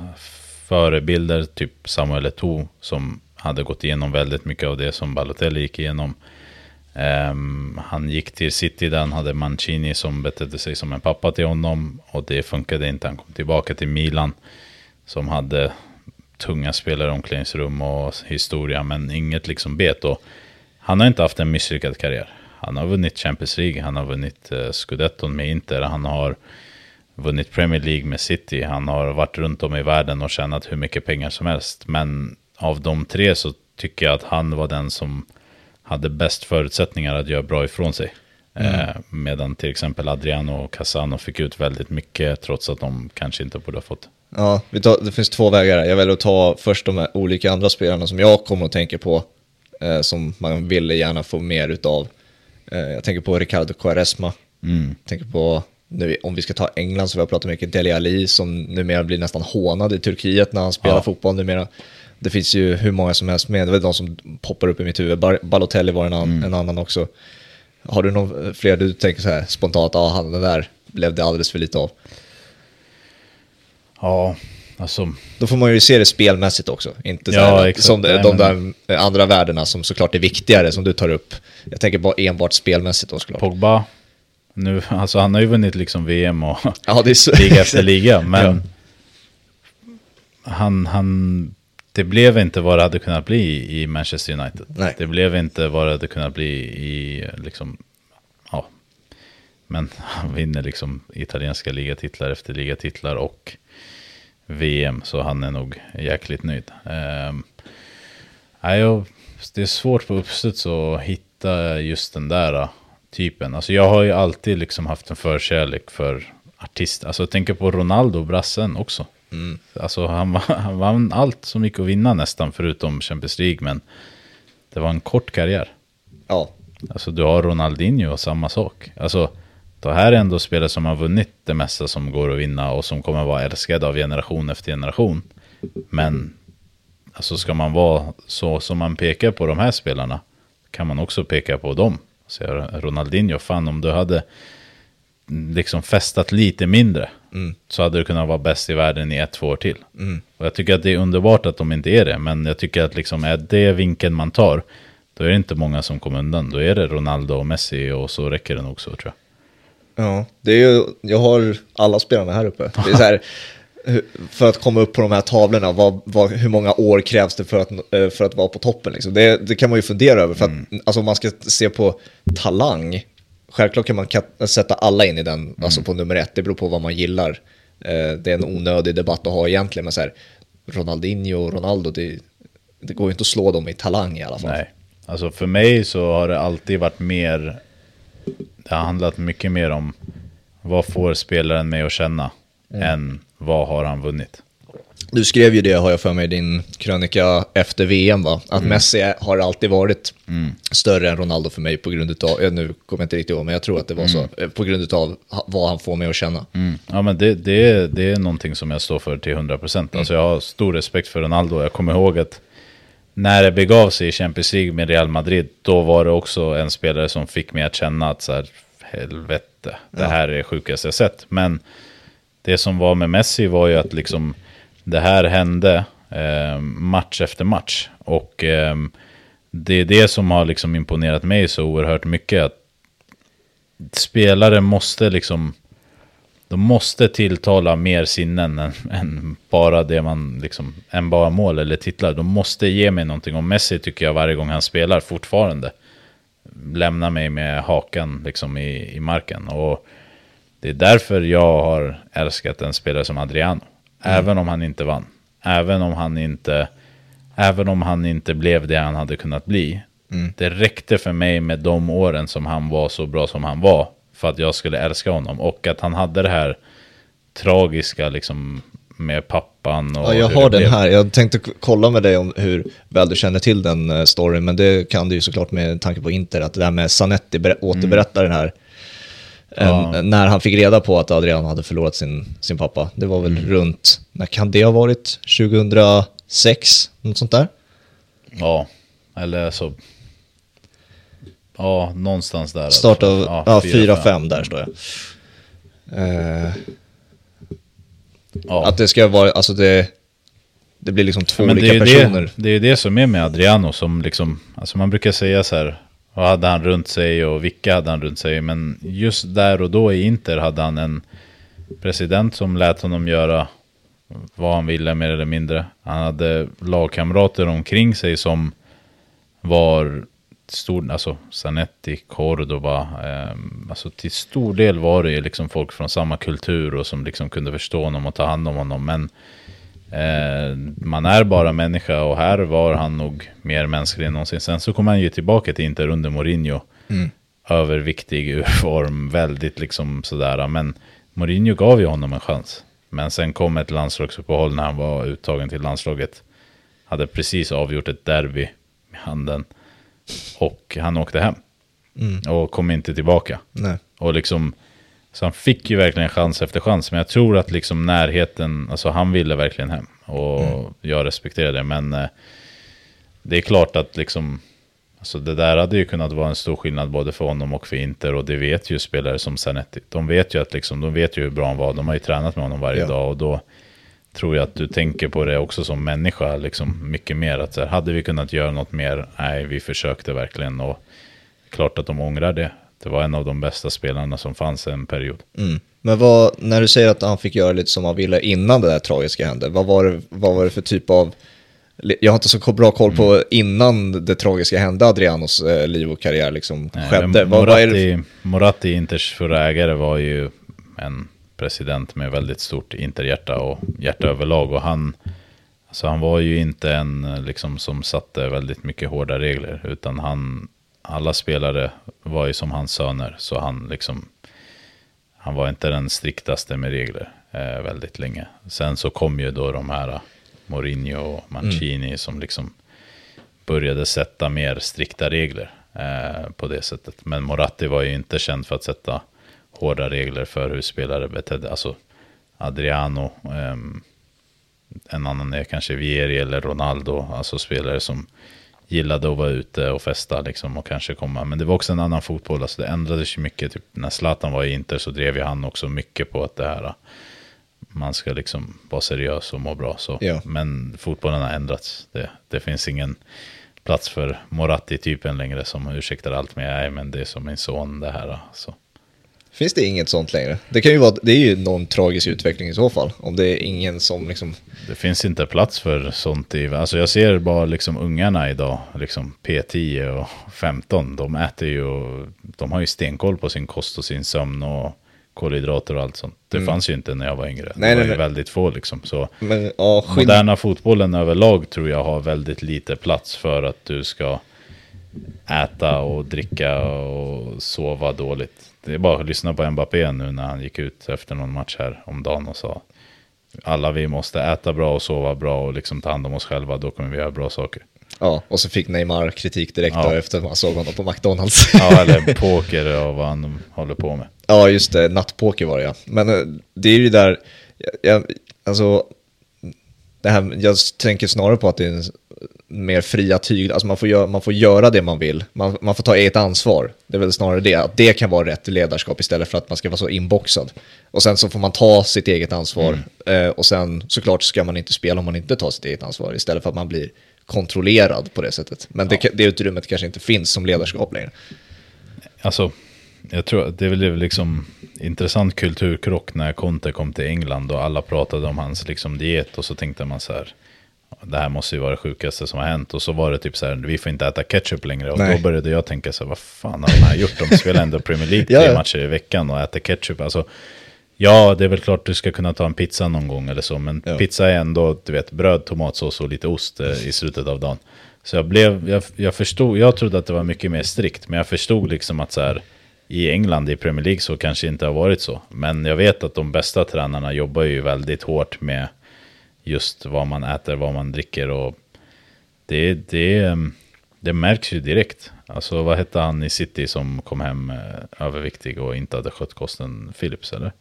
förebilder, typ Samuel Eto'o, som hade gått igenom väldigt mycket av det som Balotelli gick igenom. Um, han gick till City där han hade Mancini som betedde sig som en pappa till honom och det funkade inte. Han kom tillbaka till Milan som hade tunga spelare omklädningsrum och historia men inget liksom bet. Och han har inte haft en misslyckad karriär. Han har vunnit Champions League, han har vunnit uh, Scudetton med Inter, han har vunnit Premier League med City, han har varit runt om i världen och tjänat hur mycket pengar som helst. Men av de tre så tycker jag att han var den som hade bäst förutsättningar att göra bra ifrån sig. Mm. Eh, medan till exempel Adriano och Casano fick ut väldigt mycket trots att de kanske inte borde ha fått. Ja, tar, det finns två vägar. Jag väljer att ta först de här olika andra spelarna som jag kommer att tänka på, eh, som man ville gärna få mer utav. Eh, jag tänker på Ricardo Quaresma, mm. jag tänker på, nu, om vi ska ta England så vi har pratat mycket, Deli Ali som numera blir nästan hånad i Turkiet när han spelar ja. fotboll numera det finns ju hur många som helst med. Det är de som poppar upp i mitt huvud. Balotelli var en, an, mm. en annan också. Har du någon fler du tänker så här spontant, ja han den där blev det alldeles för lite av? Ja, alltså. Då får man ju se det spelmässigt också. Inte ja, här, som de, de där andra värdena som såklart är viktigare som du tar upp. Jag tänker bara enbart spelmässigt då såklart. Pogba, nu, alltså han har ju vunnit liksom VM och ja, liga efter liga, *laughs* men ja. han, han det blev inte vad det hade kunnat bli i Manchester United. Nej. Det blev inte vad det hade kunnat bli i, liksom, ja. Men han vinner liksom italienska ligatitlar efter ligatitlar och VM, så han är nog jäkligt nöjd. Um, det är svårt på uppstuds att hitta just den där typen. Alltså jag har ju alltid liksom haft en förkärlek för artister. Alltså tänker på Ronaldo, brassen också. Mm. Alltså han, *laughs* han vann allt som gick att vinna nästan förutom Champions League. Men det var en kort karriär. Ja. Alltså du har Ronaldinho och samma sak. Alltså det här är ändå spelare som har vunnit det mesta som går att vinna och som kommer vara älskade av generation efter generation. Men alltså ska man vara så som man pekar på de här spelarna kan man också peka på dem. Så Ronaldinho, fan om du hade liksom festat lite mindre mm. så hade du kunnat vara bäst i världen i ett, två år till. Mm. Och jag tycker att det är underbart att de inte är det, men jag tycker att liksom är det vinkeln man tar, då är det inte många som kommer undan. Då är det Ronaldo och Messi och så räcker det nog så tror jag. Ja, det är ju, jag har alla spelarna här uppe. Det är så här, *laughs* för att komma upp på de här tavlorna, vad, vad, hur många år krävs det för att, eh, för att vara på toppen? Liksom? Det, det kan man ju fundera över, för att mm. alltså, om man ska se på talang, självklart kan man sätta alla in i den, mm. alltså på nummer ett, det beror på vad man gillar. Eh, det är en onödig debatt att ha egentligen, men så här, Ronaldinho och Ronaldo, det, det går ju inte att slå dem i talang i alla fall. Nej, alltså för mig så har det alltid varit mer, det har handlat mycket mer om vad får spelaren mig att känna, mm. än vad har han vunnit. Du skrev ju det, har jag för mig, i din krönika efter VM, va? Att mm. Messi har alltid varit mm. större än Ronaldo för mig på grund av, nu kommer jag inte riktigt ihåg, men jag tror att det var mm. så, eh, på grund av vad han får mig att känna. Mm. Ja, men det, det, är, det är någonting som jag står för till 100%. procent. Mm. Alltså jag har stor respekt för Ronaldo, jag kommer ihåg att när det begav sig i Champions League med Real Madrid, då var det också en spelare som fick mig att känna att så här, helvete, det här är sjukaste jag sett. Men det som var med Messi var ju att liksom det här hände eh, match efter match. Och eh, det är det som har liksom imponerat mig så oerhört mycket. Att spelare måste liksom... De måste tilltala mer sinnen än, än, bara det man liksom, än bara mål eller titlar. De måste ge mig någonting. Och Messi tycker jag varje gång han spelar fortfarande lämnar mig med hakan liksom i, i marken. Och det är därför jag har älskat en spelare som Adriano. Mm. Även om han inte vann. Även om han inte, även om han inte blev det han hade kunnat bli. Mm. Det räckte för mig med de åren som han var så bra som han var. För att jag skulle älska honom. Och att han hade det här tragiska liksom med pappan. Och Ja, jag har den blev. här. Jag tänkte kolla med dig om hur väl du känner till den eh, storyn, men det kan du ju såklart med tanke på Inter, att det där med Zanetti ber- återberättar den här. Ja. När han fick reda på att Adriano hade förlorat sin, sin pappa. Det var väl Mm. runt, när kan det ha varit? 2006? Något sånt där? Ja, eller så... Ja, någonstans där. Start av, Ja, ja, fyra, fem. 4-5 där står jag. Eh, Ja. Att det ska vara, alltså det, det blir liksom två det olika ju personer. det, det är ju det som är med Adriano som liksom, alltså man brukar säga så här, vad hade han runt sig och vilka hade han runt sig, men just där och då i Inter hade han en president som lät honom göra vad han ville mer eller mindre. Han hade lagkamrater omkring sig som var stor, alltså Zanetti, Cordoba, eh, alltså till stor del var det liksom folk från samma kultur och som liksom kunde förstå honom och ta hand om honom. Men eh, man är bara människa och här var han nog mer mänsklig än någonsin. Sen så kom han ju tillbaka till Inter under Mourinho. Överviktig ur form, väldigt liksom sådär. Men Mourinho gav ju honom en chans. Men sen kom ett landslagsuppehåll när han var uttagen till landslaget. Hade precis avgjort ett derby med handen. Och han åkte hem. Och kom inte tillbaka. Nej. Och liksom, så han fick ju verkligen chans efter chans. Men jag tror att liksom närheten, alltså han ville verkligen hem. Och jag respekterar det. Men eh, det är klart att liksom, alltså det där hade ju kunnat vara en stor skillnad både för honom och för Inter. Och det vet ju spelare som Zanetti. De vet ju att liksom, de vet ju hur bra han var. De har ju tränat med honom varje Ja. dag. Och då tror jag att du tänker på det också som människa, liksom mycket mer. Att så här, hade vi kunnat göra något mer? Nej, vi försökte verkligen. Och klart att de ångrar det. Det var en av de bästa spelarna som fanns en period. Mm. Men vad, när du säger att han fick göra lite som han ville innan det där tragiska hände, vad var det, vad var det för typ av... Jag har inte så bra koll på innan det tragiska hände, Adrianos eh, liv och karriär liksom Nej, skedde. Vad, vad är det, Moratti, Moratti, Inters förra ägare, var ju en president med väldigt stort Interhjärta och hjärta överlag. Och han, alltså han var ju inte en eh, liksom, som satte väldigt mycket hårda regler, utan han, alla spelare var ju som hans söner, så han liksom, han var inte den striktaste med regler eh, väldigt länge. Sen så kom ju då de här eh, Mourinho och Mancini som liksom började sätta mer strikta regler eh, på det sättet. Men Moratti var ju inte känd för att sätta hårda regler för hur spelare betedde. Alltså Adriano, ehm, en annan är kanske Vieri eller Ronaldo, alltså spelare som gillade att vara ute och festa liksom och kanske komma. Men det var också en annan fotboll, alltså det ändrades ju mycket. Typ när Zlatan var i Inter så drev ju han också mycket på att det här man ska liksom vara seriös och må bra. Så. Ja. Men fotbollen har ändrats. Det, det finns ingen plats för Moratti-typen längre som ursäktar allt med nej men det är som min son det här. Så. finns det inget sånt längre? Det kan ju vara, det är ju någon tragisk utveckling i så fall, om det är ingen som liksom... Det finns inte plats för sånt i, alltså jag ser bara liksom ungarna idag, liksom P10 och 15, de äter ju, de har ju stenkoll på sin kost och sin sömn och kolhydrater och allt sånt. Det fanns ju inte när jag var yngre. Nej, det var nej, ju nej. väldigt få liksom. Så Men ja, moderna fotbollen överlag tror jag har väldigt lite plats för att du ska äta och dricka och sova dåligt. Det är bara att lyssna på Mbappé nu när han gick ut efter någon match här om dagen och sa alla vi måste äta bra och sova bra och liksom ta hand om oss själva, då kommer vi göra bra saker. Ja, och så fick Neymar kritik direkt Ja. efter att man såg honom på McDonalds. Ja, *laughs* eller poker och vad han håller på med. Ja, just det. Nattpoker var det ja. Men eh, det är ju där, jag, alltså, det här, jag tänker snarare på att det är en mer fria tyglar, alltså man får, göra, man får göra det man vill, man, man får ta eget ansvar. Det är väl snarare det, att det kan vara rätt ledarskap istället för att man ska vara så inboxad. Och sen så får man ta sitt eget ansvar, eh, och sen såklart ska man inte spela om man inte tar sitt eget ansvar, istället för att man blir kontrollerad på det sättet. Men det, det utrymmet kanske inte finns som ledarskap längre. Alltså, jag tror att det blev liksom intressant kulturkrock när Conte kom till England och alla pratade om hans liksom diet och så tänkte man så här. Det här måste ju vara det sjukaste som har hänt. Och så var det typ så här, vi får inte äta ketchup längre. Och Nej. då började jag tänka så här, vad fan har de här gjort? De spelar ändå Premier League *laughs* Ja, tre ja. matcher i veckan och äter ketchup. Alltså, ja, det är väl klart du ska kunna ta en pizza någon gång eller så. Men Ja. pizza är ändå, du vet, bröd, tomatsås och lite ost eh, i slutet av dagen. Så jag blev, jag, jag förstod, jag trodde att det var mycket mer strikt. Men jag förstod liksom att så här, i England i Premier League så kanske inte har varit så. Men jag vet att de bästa tränarna jobbar ju väldigt hårt med just vad man äter, vad man dricker och det, det, det märks ju direkt. Alltså vad hette han i City som kom hem eh, överviktig och inte hade skött kosten? Philips eller?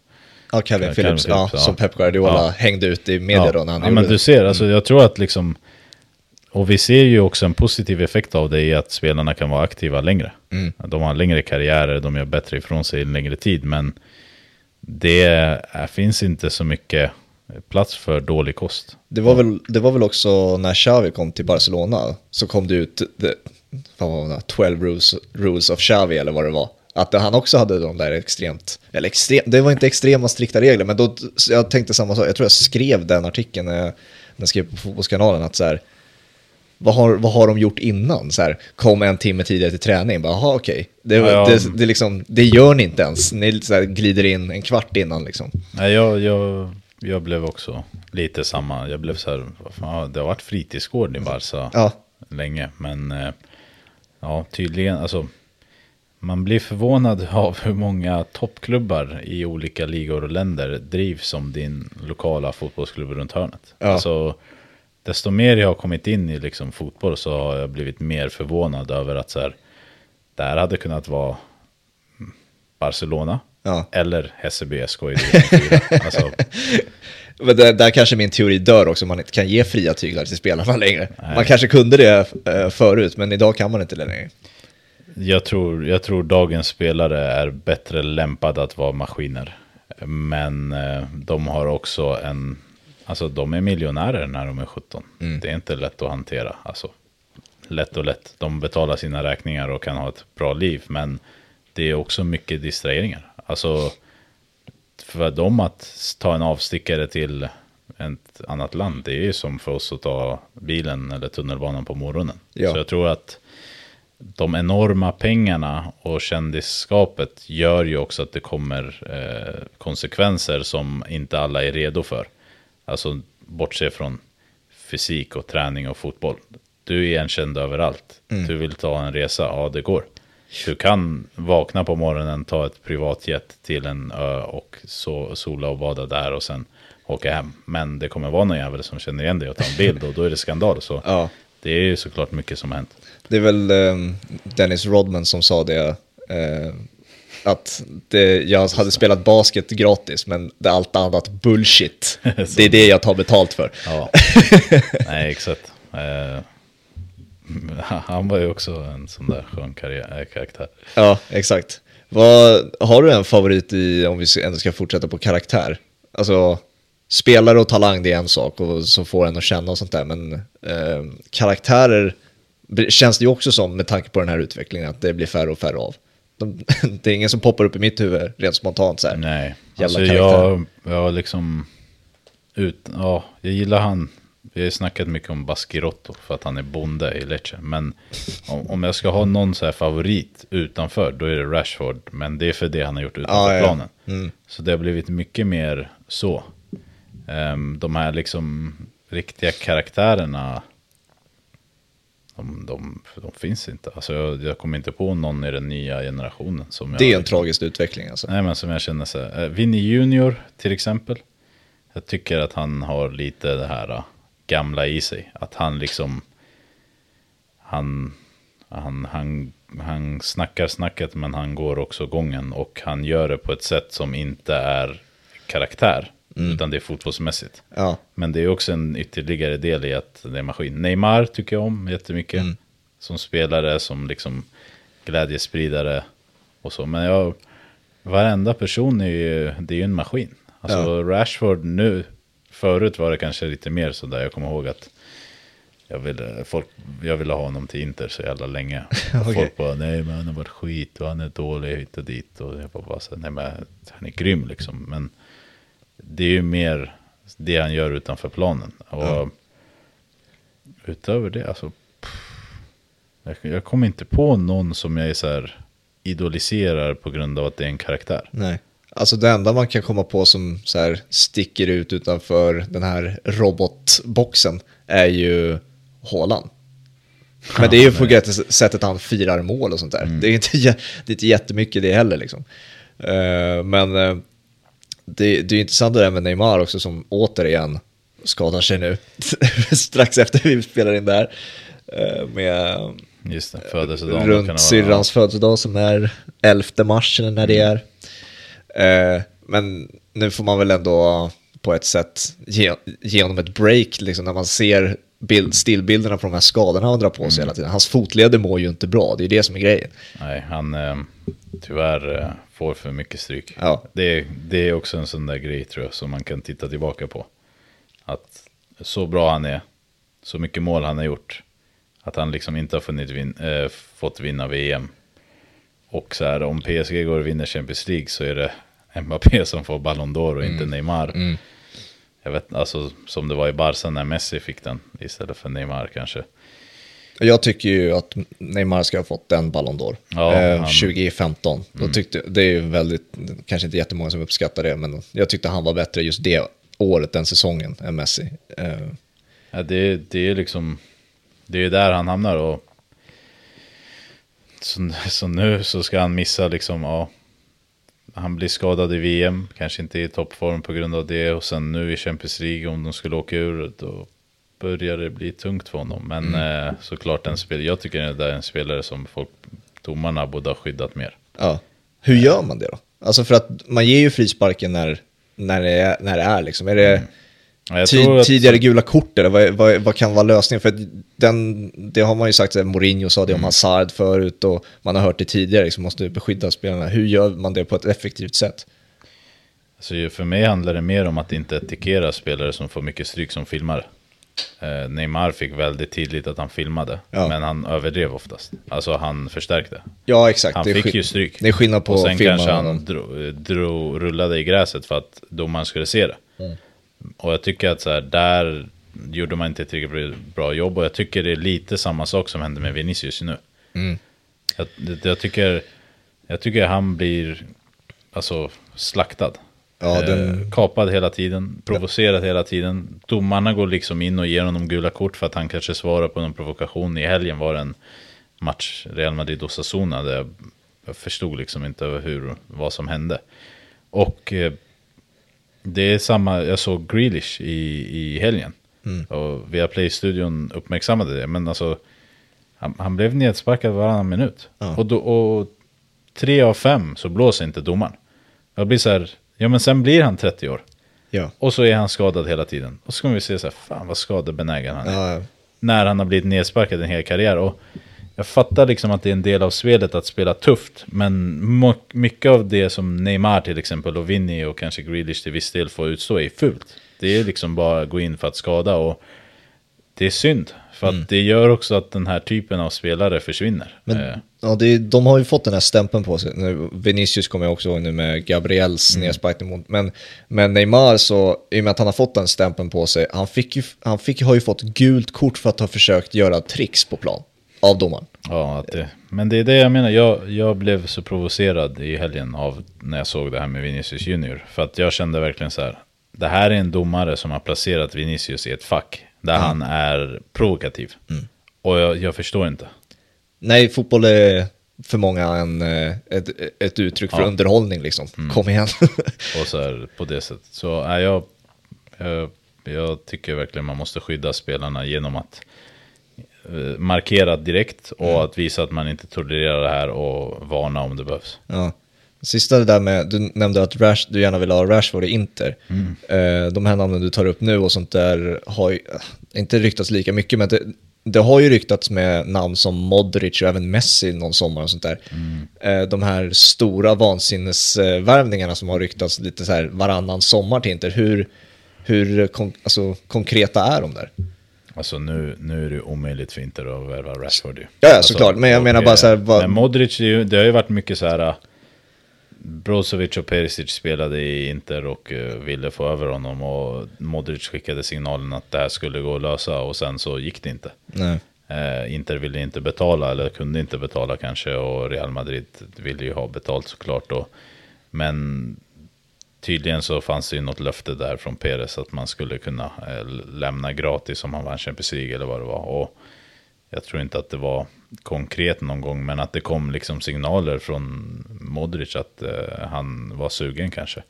Ja, Calvin Calvin Phillips, Phillips, ja, ja. som Pep Guardiola Ja. hängde ut i media då när han ja, men det. du ser, alltså, jag tror att liksom, och vi ser ju också en positiv effekt av det i att spelarna kan vara aktiva längre. Mm. De har längre karriärer, de gör bättre ifrån sig en längre tid, men det finns inte så mycket plats för dålig kost. Det var, väl, det var väl också när Xavi kom till Barcelona så kom det ut the, vad var det, 12 rules, rules of Xavi eller vad det var. Att han också hade de där extremt, eller extrem, det var inte extrema strikta regler, men då, jag tänkte samma sak, jag tror jag skrev den artikeln när jag, när jag skrev på Fotbollskanalen att så här, vad har, vad har de gjort innan? Så här, kom en timme tidigare till träning, bara, jaha okej. Det, ja. det, det, liksom, det gör ni inte ens, ni så här, glider in en kvart innan liksom. Nej, jag, jag, jag blev också lite samma. Jag blev så här, fan, det har varit fritidsgård i Barca Ja. länge, men eh, ja, tydligen, alltså man blir förvånad *laughs* av hur många toppklubbar i olika ligor och länder drivs som din lokala fotbollsklubb runt hörnet. Ja. Alltså, desto mer jag har kommit in i liksom fotboll så har jag blivit mer förvånad över att så här, det här hade kunnat vara mm, Barcelona Ja. eller Hässelby SK i division 4. alltså, *laughs* Men där, där kanske min teori dör också, man inte kan ge fria tyglar till spelarna *laughs* längre. Man kanske kunde det eh, förut, men idag kan man inte det längre. Jag tror, jag tror dagens spelare är bättre lämpade att vara maskiner. Men eh, de har också en... Alltså de är miljonärer när de är 17. Det är inte lätt att hantera. Alltså, lätt och lätt. De betalar sina räkningar och kan ha ett bra liv. Men det är också mycket distraheringar. Alltså för dem att ta en avstickare till ett annat land. Det är ju som för oss att ta bilen eller tunnelbanan på morgonen. Ja. Så jag tror att de enorma pengarna och kändisskapet gör ju också att det kommer eh, konsekvenser som inte alla är redo för. Alltså bortse från fysik och träning och fotboll. Du är igenkänd överallt. Du vill ta en resa, ja det går. Du kan vakna på morgonen, ta ett privatjet till en ö och så, sola och bada där och sen åka hem. Men det kommer vara någon jävel som känner igen dig och tar en bild och då är det skandal. Så Ja. det är ju såklart mycket som har hänt. Det är väl eh, Dennis Rodman som sa det, eh, att det, jag hade spelat basket gratis, men det är allt annat bullshit. *laughs* det är det jag tar betalt för. Ja, *laughs* nej exakt. Eh, *laughs* han var ju också en sån där skön eh, karaktär. Ja, exakt. Vad, har du en favorit i, om vi ändå ska fortsätta på karaktär? Alltså, spelare och talang det är en sak och så får en att känna och sånt där, men eh, karaktärer känns det ju också som, med tanke på den här utvecklingen, att det blir färre och färre av. De, *laughs* det är ingen som poppar upp i mitt huvud rent spontant så här. Nej, Jävla alltså karaktär. jag, jag liksom... Ut, ja, jag gillar han. Vi har ju snackat mycket om Baskirotto för att han är bonde i Lecce. Men om, om jag ska ha någon så här favorit utanför, då är det Rashford. Men det är för det han har gjort utanför ja. planen. Mm. Så det har blivit mycket mer så. Ehm, de här liksom riktiga karaktärerna, de, de, de finns inte. Alltså jag, jag kommer inte på någon i den nya generationen som jag... Det är en tragisk utveckling alltså. Nej men som jag känner så här, eh, Vinny Junior till exempel. Jag tycker att han har lite det här eh, gamla i sig. Att han liksom, han, han, han, han snackar snacket men han går också gången. Och han gör det på ett sätt som inte är karaktär. Utan det är fotbollsmässigt. Ja, Men det är också en ytterligare del i att det är maskin. Neymar tycker jag om jättemycket. Som spelare, som liksom glädjespridare och så. Men jag, varenda person är ju, det är ju en maskin. Alltså Rashford nu, förut var det kanske lite mer sådär. Jag kommer ihåg att jag ville, folk, jag ville ha honom till Inter så jävla länge. *laughs* Okej. Folk bara, nej men han har varit skit och han är dålig hit och dit. Och jag bara, bara så, nej men han är grym liksom. Men det är ju mer det han gör utanför planen. Och utöver det, alltså. pff, Jag, jag kommer inte på någon som jag är så här idoliserar på grund av att det är en karaktär. nej. Alltså det enda man kan komma på som så här sticker ut utanför den här robotboxen är ju Haaland. Men det är ju på det sättet han firar mål och sånt där. Det är inte, det är inte jättemycket det heller liksom. Eh, men eh, det, det är intressant det där med Neymar också som återigen skadar sig nu. *laughs* Strax efter vi spelar in där. Eh, med Just det, födelsedagen. runt syrrans födelsedag som är 11 mars eller när det är. Eh, men nu får man väl ändå på ett sätt ge, ge honom ett break liksom, när man ser bild, stillbilderna på de här skadorna han drar på sig hela tiden. Hans fotleder mår ju inte bra, det är det som är grejen. Nej, han eh, tyvärr eh, får för mycket stryk. Ja. Det, det är också en sån där grej tror jag som man kan titta tillbaka på. Att så bra han är, så mycket mål han har gjort, att han liksom inte har vin, eh, fått vinna VM. Och så här, om PSG går och vinner Champions League så är det Mbappé *laughs* som får Ballon d'Or och inte Neymar. Jag vet alltså som det var i Barca när Messi fick den istället för Neymar kanske. Jag tycker ju att Neymar ska ha fått den Ballon d'Or. Ja, eh, han- 2015. Då tyckte, det är ju väldigt, kanske inte jättemånga som uppskattar det, men jag tyckte han var bättre just det året, den säsongen, än Messi. Eh, Ja, det, det är liksom, det är där han hamnar och så, så nu så ska han missa liksom, ja, han blir skadad i VM, kanske inte i toppform på grund av det och sen nu i Champions League om de skulle åka ur då börjar det bli tungt för honom. Men eh, såklart en spelare, jag tycker det är en spelare som folk, domarna borde ha skyddat mer. ja. Hur gör man det då? Alltså för att man ger ju frisparken när, när, det, är, när det är liksom. Är det Ja, tid, att- tidigare gula kort eller vad, vad, vad kan vara lösningen? För den, det har man ju sagt, Mourinho sa det Mm. om Hazard förut och man har hört det tidigare, liksom, måste beskydda spelarna. Hur gör man det på ett effektivt sätt? Så ju- för mig handlar det mer om att inte etikera spelare som får mycket stryk som filmare. Eh, Neymar fick väldigt tydligt att han filmade, Ja. men han överdrev oftast. Alltså han förstärkte. Ja, exakt. Han det fick ju stryk. Det är skillnad på Och sen kanske han honom. drog, drog, rullade i gräset för att domaren skulle se det. Mm. Och jag tycker att så här, där gjorde man inte tillräckligt bra jobb. Och jag tycker det är lite samma sak som händer med Vinicius nu. Mm. Jag, jag, tycker, jag tycker han blir alltså, slaktad. Ja, Eh, den- Kapad hela tiden, provocerad hela tiden. Domarna går liksom in och ger honom gula kort för att han kanske svarar på någon provokation. I helgen var det en match, Real Madrid och Osasuna, där jag, jag förstod liksom inte hur, vad som hände. Och eh, det är samma, jag såg Grealish i, i helgen. Och via Play-studion uppmärksammade det. Men alltså, han, han blev nedsparkad varannan minut. Ja. Och, då, och tre av fem så blåser inte domaren. Jag blir så här, ja men sen blir han 30 år. Ja. Och så är han skadad hela tiden. Och så kommer vi se så här, fan vad skadebenägen han är. Ja, När han har blivit nedsparkad en hel karriär. Och jag fattar liksom att det är en del av spelet att spela tufft. Men mycket av det som Neymar till exempel och Vinny och kanske Grealish till viss del får utstå är fult. Det är liksom bara att gå in för att skada och det är synd. För att det gör också att den här typen av spelare försvinner. Men Eh, ja, det är, de har ju fått den här stämpeln på sig. Nu, Vinicius kommer jag också ihåg nu med Gabriels Mm. nedsparkning mot. Men, men Neymar så, i och med att han har fått den stämpeln på sig, han, fick ju, han fick, har ju fått gult kort för att ha försökt göra tricks på plan. Av domaren. Ja, det, men det är det jag menar. Jag, jag blev så provocerad i helgen av när jag såg det här med Vinicius Junior. För att jag kände verkligen så här. Det här är en domare som har placerat Vinicius i ett fack där han är provokativ. Och jag, jag förstår inte. Nej, fotboll är för många en, eh, ett, ett uttryck för Ja. underhållning liksom. Kom igen. *laughs* Och så här, på det sättet. Så är jag, jag, jag tycker verkligen man måste skydda spelarna genom att eh, markera direkt och att visa att man inte tolererar det här och varna om det behövs. Ja. Sista det där med, du nämnde att Rash, du gärna vill ha Rashford i Inter. Eh, de här namnen du tar upp nu och sånt där har ju, eh, inte ryktats lika mycket, men det, det har ju ryktats med namn som Modric och även Messi någon sommar och sånt där. Eh, de här stora vansinnesvärvningarna som har ryktats lite så här varannan sommar till Inter, hur, hur kon, alltså, konkreta är de där? Alltså nu, nu är det omöjligt för Inter att värva Rashford ju. Ja, ja, alltså, såklart. Men jag menar bara så här, vad- Men Modric, det, det har ju varit mycket så här... äh, Brozovic och Perisic spelade i Inter och eh, ville få över honom och Modric skickade signalen att det här skulle gå att lösa och sen så gick det inte. Nej. Eh, Inter ville inte betala eller kunde inte betala kanske och Real Madrid ville ju ha betalt såklart. Och, men tydligen så fanns det ju något löfte där från Perez att man skulle kunna eh, lämna gratis om han vann Champions League eller vad det var. Och jag tror inte att det var konkret någon gång men att det kom liksom signaler från Modric att eh, han var sugen kanske.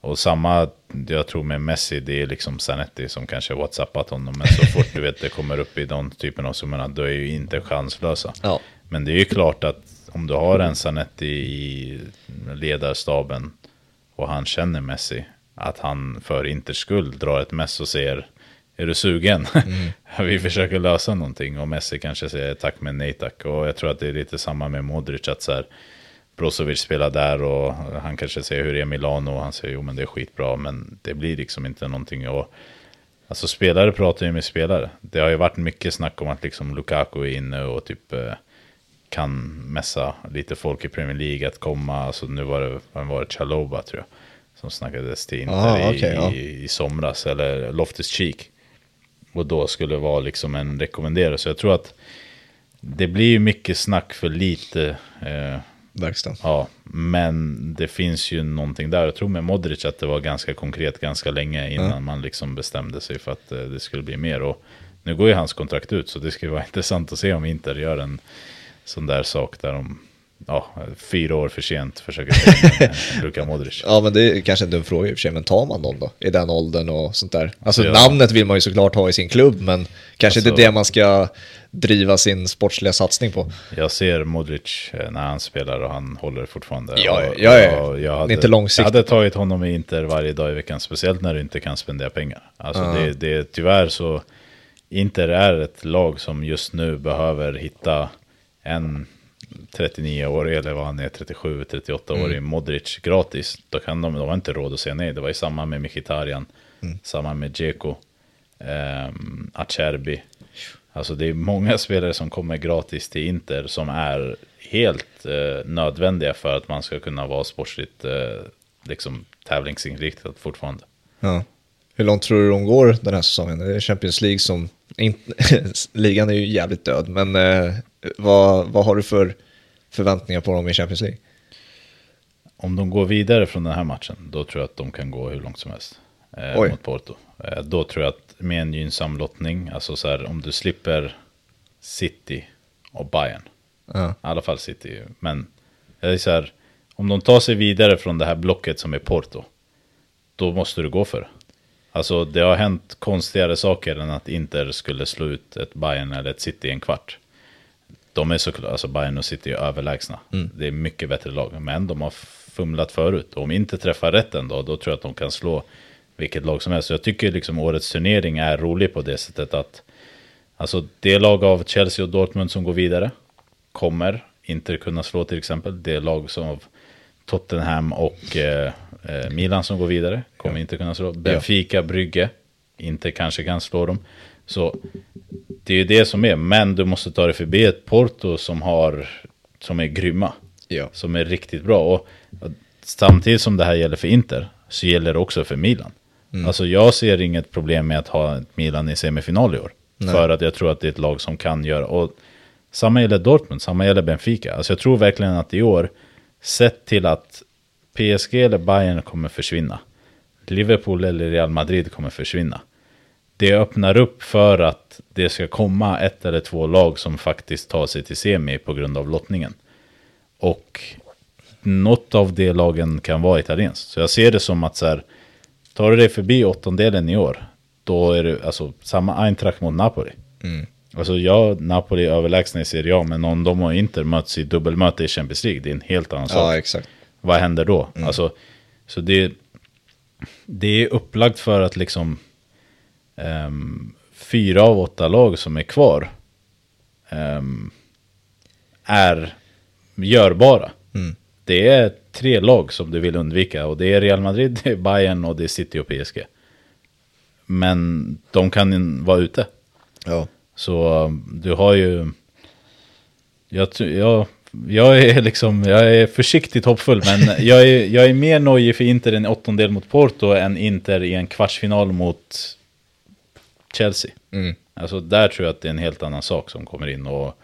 Och samma, jag tror med Messi, det är liksom Zanetti som kanske whatsappat honom. Men så fort du vet det kommer upp i den typen av summorna, då är ju inte chanslösa. Ja. Men det är ju klart att om du har en Zanetti i ledarstaben och han känner Messi, att han för Inters skull drar ett mess och säger är du sugen? *laughs* Mm. vi försöker lösa någonting och Messi kanske säger tack men nej tack. Och jag tror att det är lite samma med Modric, att så här, Brozovic spelar där och han kanske säger hur det är Milano och han säger jo men det är skitbra men det blir liksom inte någonting. Och, alltså spelare pratar ju med spelare. Det har ju varit mycket snack om att liksom Lukaku är inne och typ eh, kan mässa lite folk i Premier League att komma. Alltså nu var det, var det Chaloba tror jag. Som snackades till Inter Aha, okay, i, ja. i, somras, eller Loftus Cheek. Och då skulle vara liksom en rekommenderad. Så jag tror att det blir mycket snack för lite. Eh, Verkstad. Ja, men det finns ju någonting där. Jag tror med Modric att det var ganska konkret ganska länge innan mm. man liksom bestämde sig för att eh, det skulle bli mer. Och nu går ju hans kontrakt ut så det skulle vara *laughs* intressant att se om Inter gör en sån där sak där de ja, fyra år för sent försöker Luka Modric. Ja, men det är kanske en dum fråga i och för sig, men tar man dem då? I den åldern och sånt där? Alltså ja. namnet vill man ju såklart ha i sin klubb, men kanske alltså, inte det man ska driva sin sportsliga satsning på. Jag ser Modric eh, när han spelar och han håller fortfarande. Ja, och, ja, ja. Jag hade, inte långsiktigt. Jag hade tagit honom i Inter varje dag i veckan, speciellt när du inte kan spendera pengar. Alltså uh -huh. det, det, tyvärr så, Inter är ett lag som just nu behöver hitta en 39-årig eller vad han är, 37-38-årig mm. Modric gratis. Då kan de, de har inte råd att säga nej. Det var ju samma med Mkhitaryan, mm. samma med Dzeko, eh, Acerbi. Alltså det är många *laughs* spelare som kommer gratis till Inter som är helt eh, nödvändiga för att man ska kunna vara sportsligt eh, liksom tävlingsinriktad fortfarande. Ja. Hur långt tror du de går den här säsongen? Det är Champions League som, *laughs* ligan är ju jävligt död, men eh, vad, vad har du för förväntningar på dem i Champions League? Om de går vidare från den här matchen, då tror jag att de kan gå hur långt som helst eh, mot Porto. Eh, då tror jag att med en gynnsam lottning, alltså så här, om du slipper City och Bayern, ja. i alla fall City, men jag är så här, om de tar sig vidare från det här blocket som är Porto, då måste du gå för det. Alltså det har hänt konstigare saker än att Inter skulle slå ut ett Bayern eller ett City i en kvart. De är såklart, alltså Bayern och City är överlägsna. Mm. Det är mycket bättre lag, men de har fumlat förut. Och om inte träffar rätt ändå, då tror jag att de kan slå vilket lag som helst. Så jag tycker liksom årets turnering är rolig på det sättet att alltså det lag av Chelsea och Dortmund som går vidare kommer inte kunna slå till exempel. Det lag som av Tottenham och eh, eh, Milan som går vidare kommer ja. inte kunna slå. Benfica, Brygge, inte kanske kan slå dem. Så det är ju det som är, men du måste ta dig förbi ett Porto som, har, som är grymma. Ja. Som är riktigt bra. Och, samtidigt som det här gäller för Inter, så gäller det också för Milan. Mm. Alltså jag ser inget problem med att ha Milan i semifinal i år. Nej. För att jag tror att det är ett lag som kan göra, och samma gäller Dortmund, samma gäller Benfica. Alltså jag tror verkligen att i år, sett till att PSG eller Bayern kommer försvinna, Liverpool eller Real Madrid kommer försvinna det öppnar upp för att det ska komma ett eller två lag som faktiskt tar sig till semi på grund av lottningen. Och något av de lagen kan vara italienskt. Så jag ser det som att så här, tar du dig förbi åttondelen i år, då är det alltså samma Eintracht mot Napoli. Mm. Alltså ja, Napoli är överlägsna i Serie A, men om de och Inter möts i dubbelmöte i Champions League, det är en helt annan sak. Ja, exakt. Vad händer då? Mm. Alltså, så det, det är upplagt för att liksom um, fyra av åtta lag som är kvar um, är görbara. Mm. Det är tre lag som du vill undvika och det är Real Madrid, det är Bayern och det är City och PSG. Men de kan vara ute. Ja. Så um, du har ju... Jag, jag, jag är *laughs* liksom, jag är försiktigt hoppfull, men *laughs* jag är, jag är mer nojig för Inter i en åttondel mot Porto än Inter i en kvartsfinal mot Chelsea. Mm. Alltså där tror jag att det är en helt annan sak som kommer in och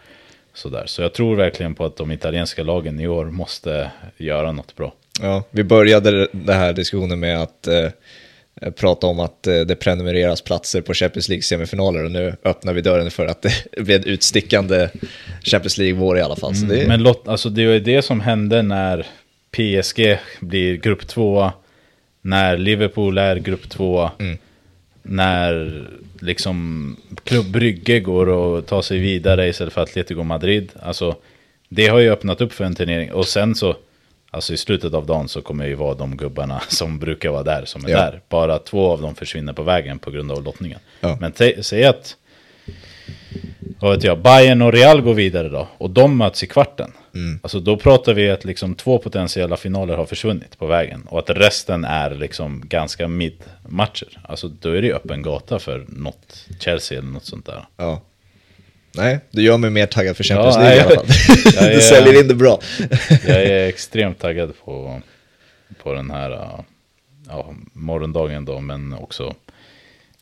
sådär. Så jag tror verkligen på att de italienska lagen i år måste göra något bra. Ja, vi började den här diskussionen med att eh, prata om att eh, det prenumereras platser på Champions League-semifinaler och nu öppnar vi dörren för att *laughs* det blir en utstickande Champions League-vår i alla fall. Mm, det... Men lott, alltså det var det som hände när PSG blir grupp tvåa när Liverpool är grupp två, när liksom Klubb Brygge går att ta sig vidare istället för Atletico Madrid. Alltså, det har ju öppnat upp för en turnering. Och sen så, alltså i slutet av dagen så kommer ju vara de gubbarna *laughs* som brukar vara där, som är Ja. där. Bara två av dem försvinner på vägen på grund av lottningen. Ja. Men säg att, vad vet jag, Bayern och Real går vidare då, och de möts i kvarten. Mm. Alltså då pratar vi att liksom två potentiella finaler har försvunnit på vägen. Och att resten är liksom ganska mid-matcher. Alltså då är det ju öppen gata för något Chelsea eller något sånt där. Ja. Nej, det gör mig mer taggad för Champions Ja, League i nej, alla fall. *laughs* jag är- du säljer in det bra. Jag är extremt taggad på, på den här ja, morgondagen då, men också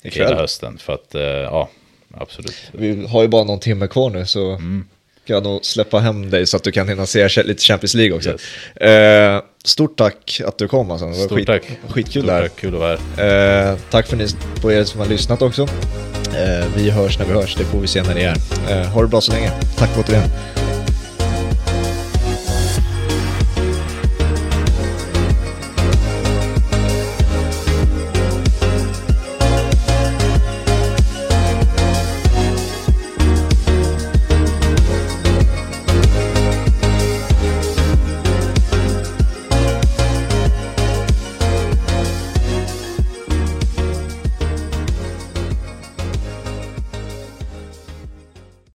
Ikväll. hela hösten. För att, uh, ja, absolut. Vi har ju bara någon timme kvar nu så Mm. kan jag nog släppa hem dig så att du kan hinna se lite Champions League också. Yes. Eh, stort tack att du kom alltså. Det var Stort skit, tack. Skitkul Stort där. tack, kul att vara här. Eh, tack för, ni, på er som har lyssnat också. Eh, vi hörs när vi hörs, det får vi se när det är. Eh, ha det bra så länge. Tack återigen.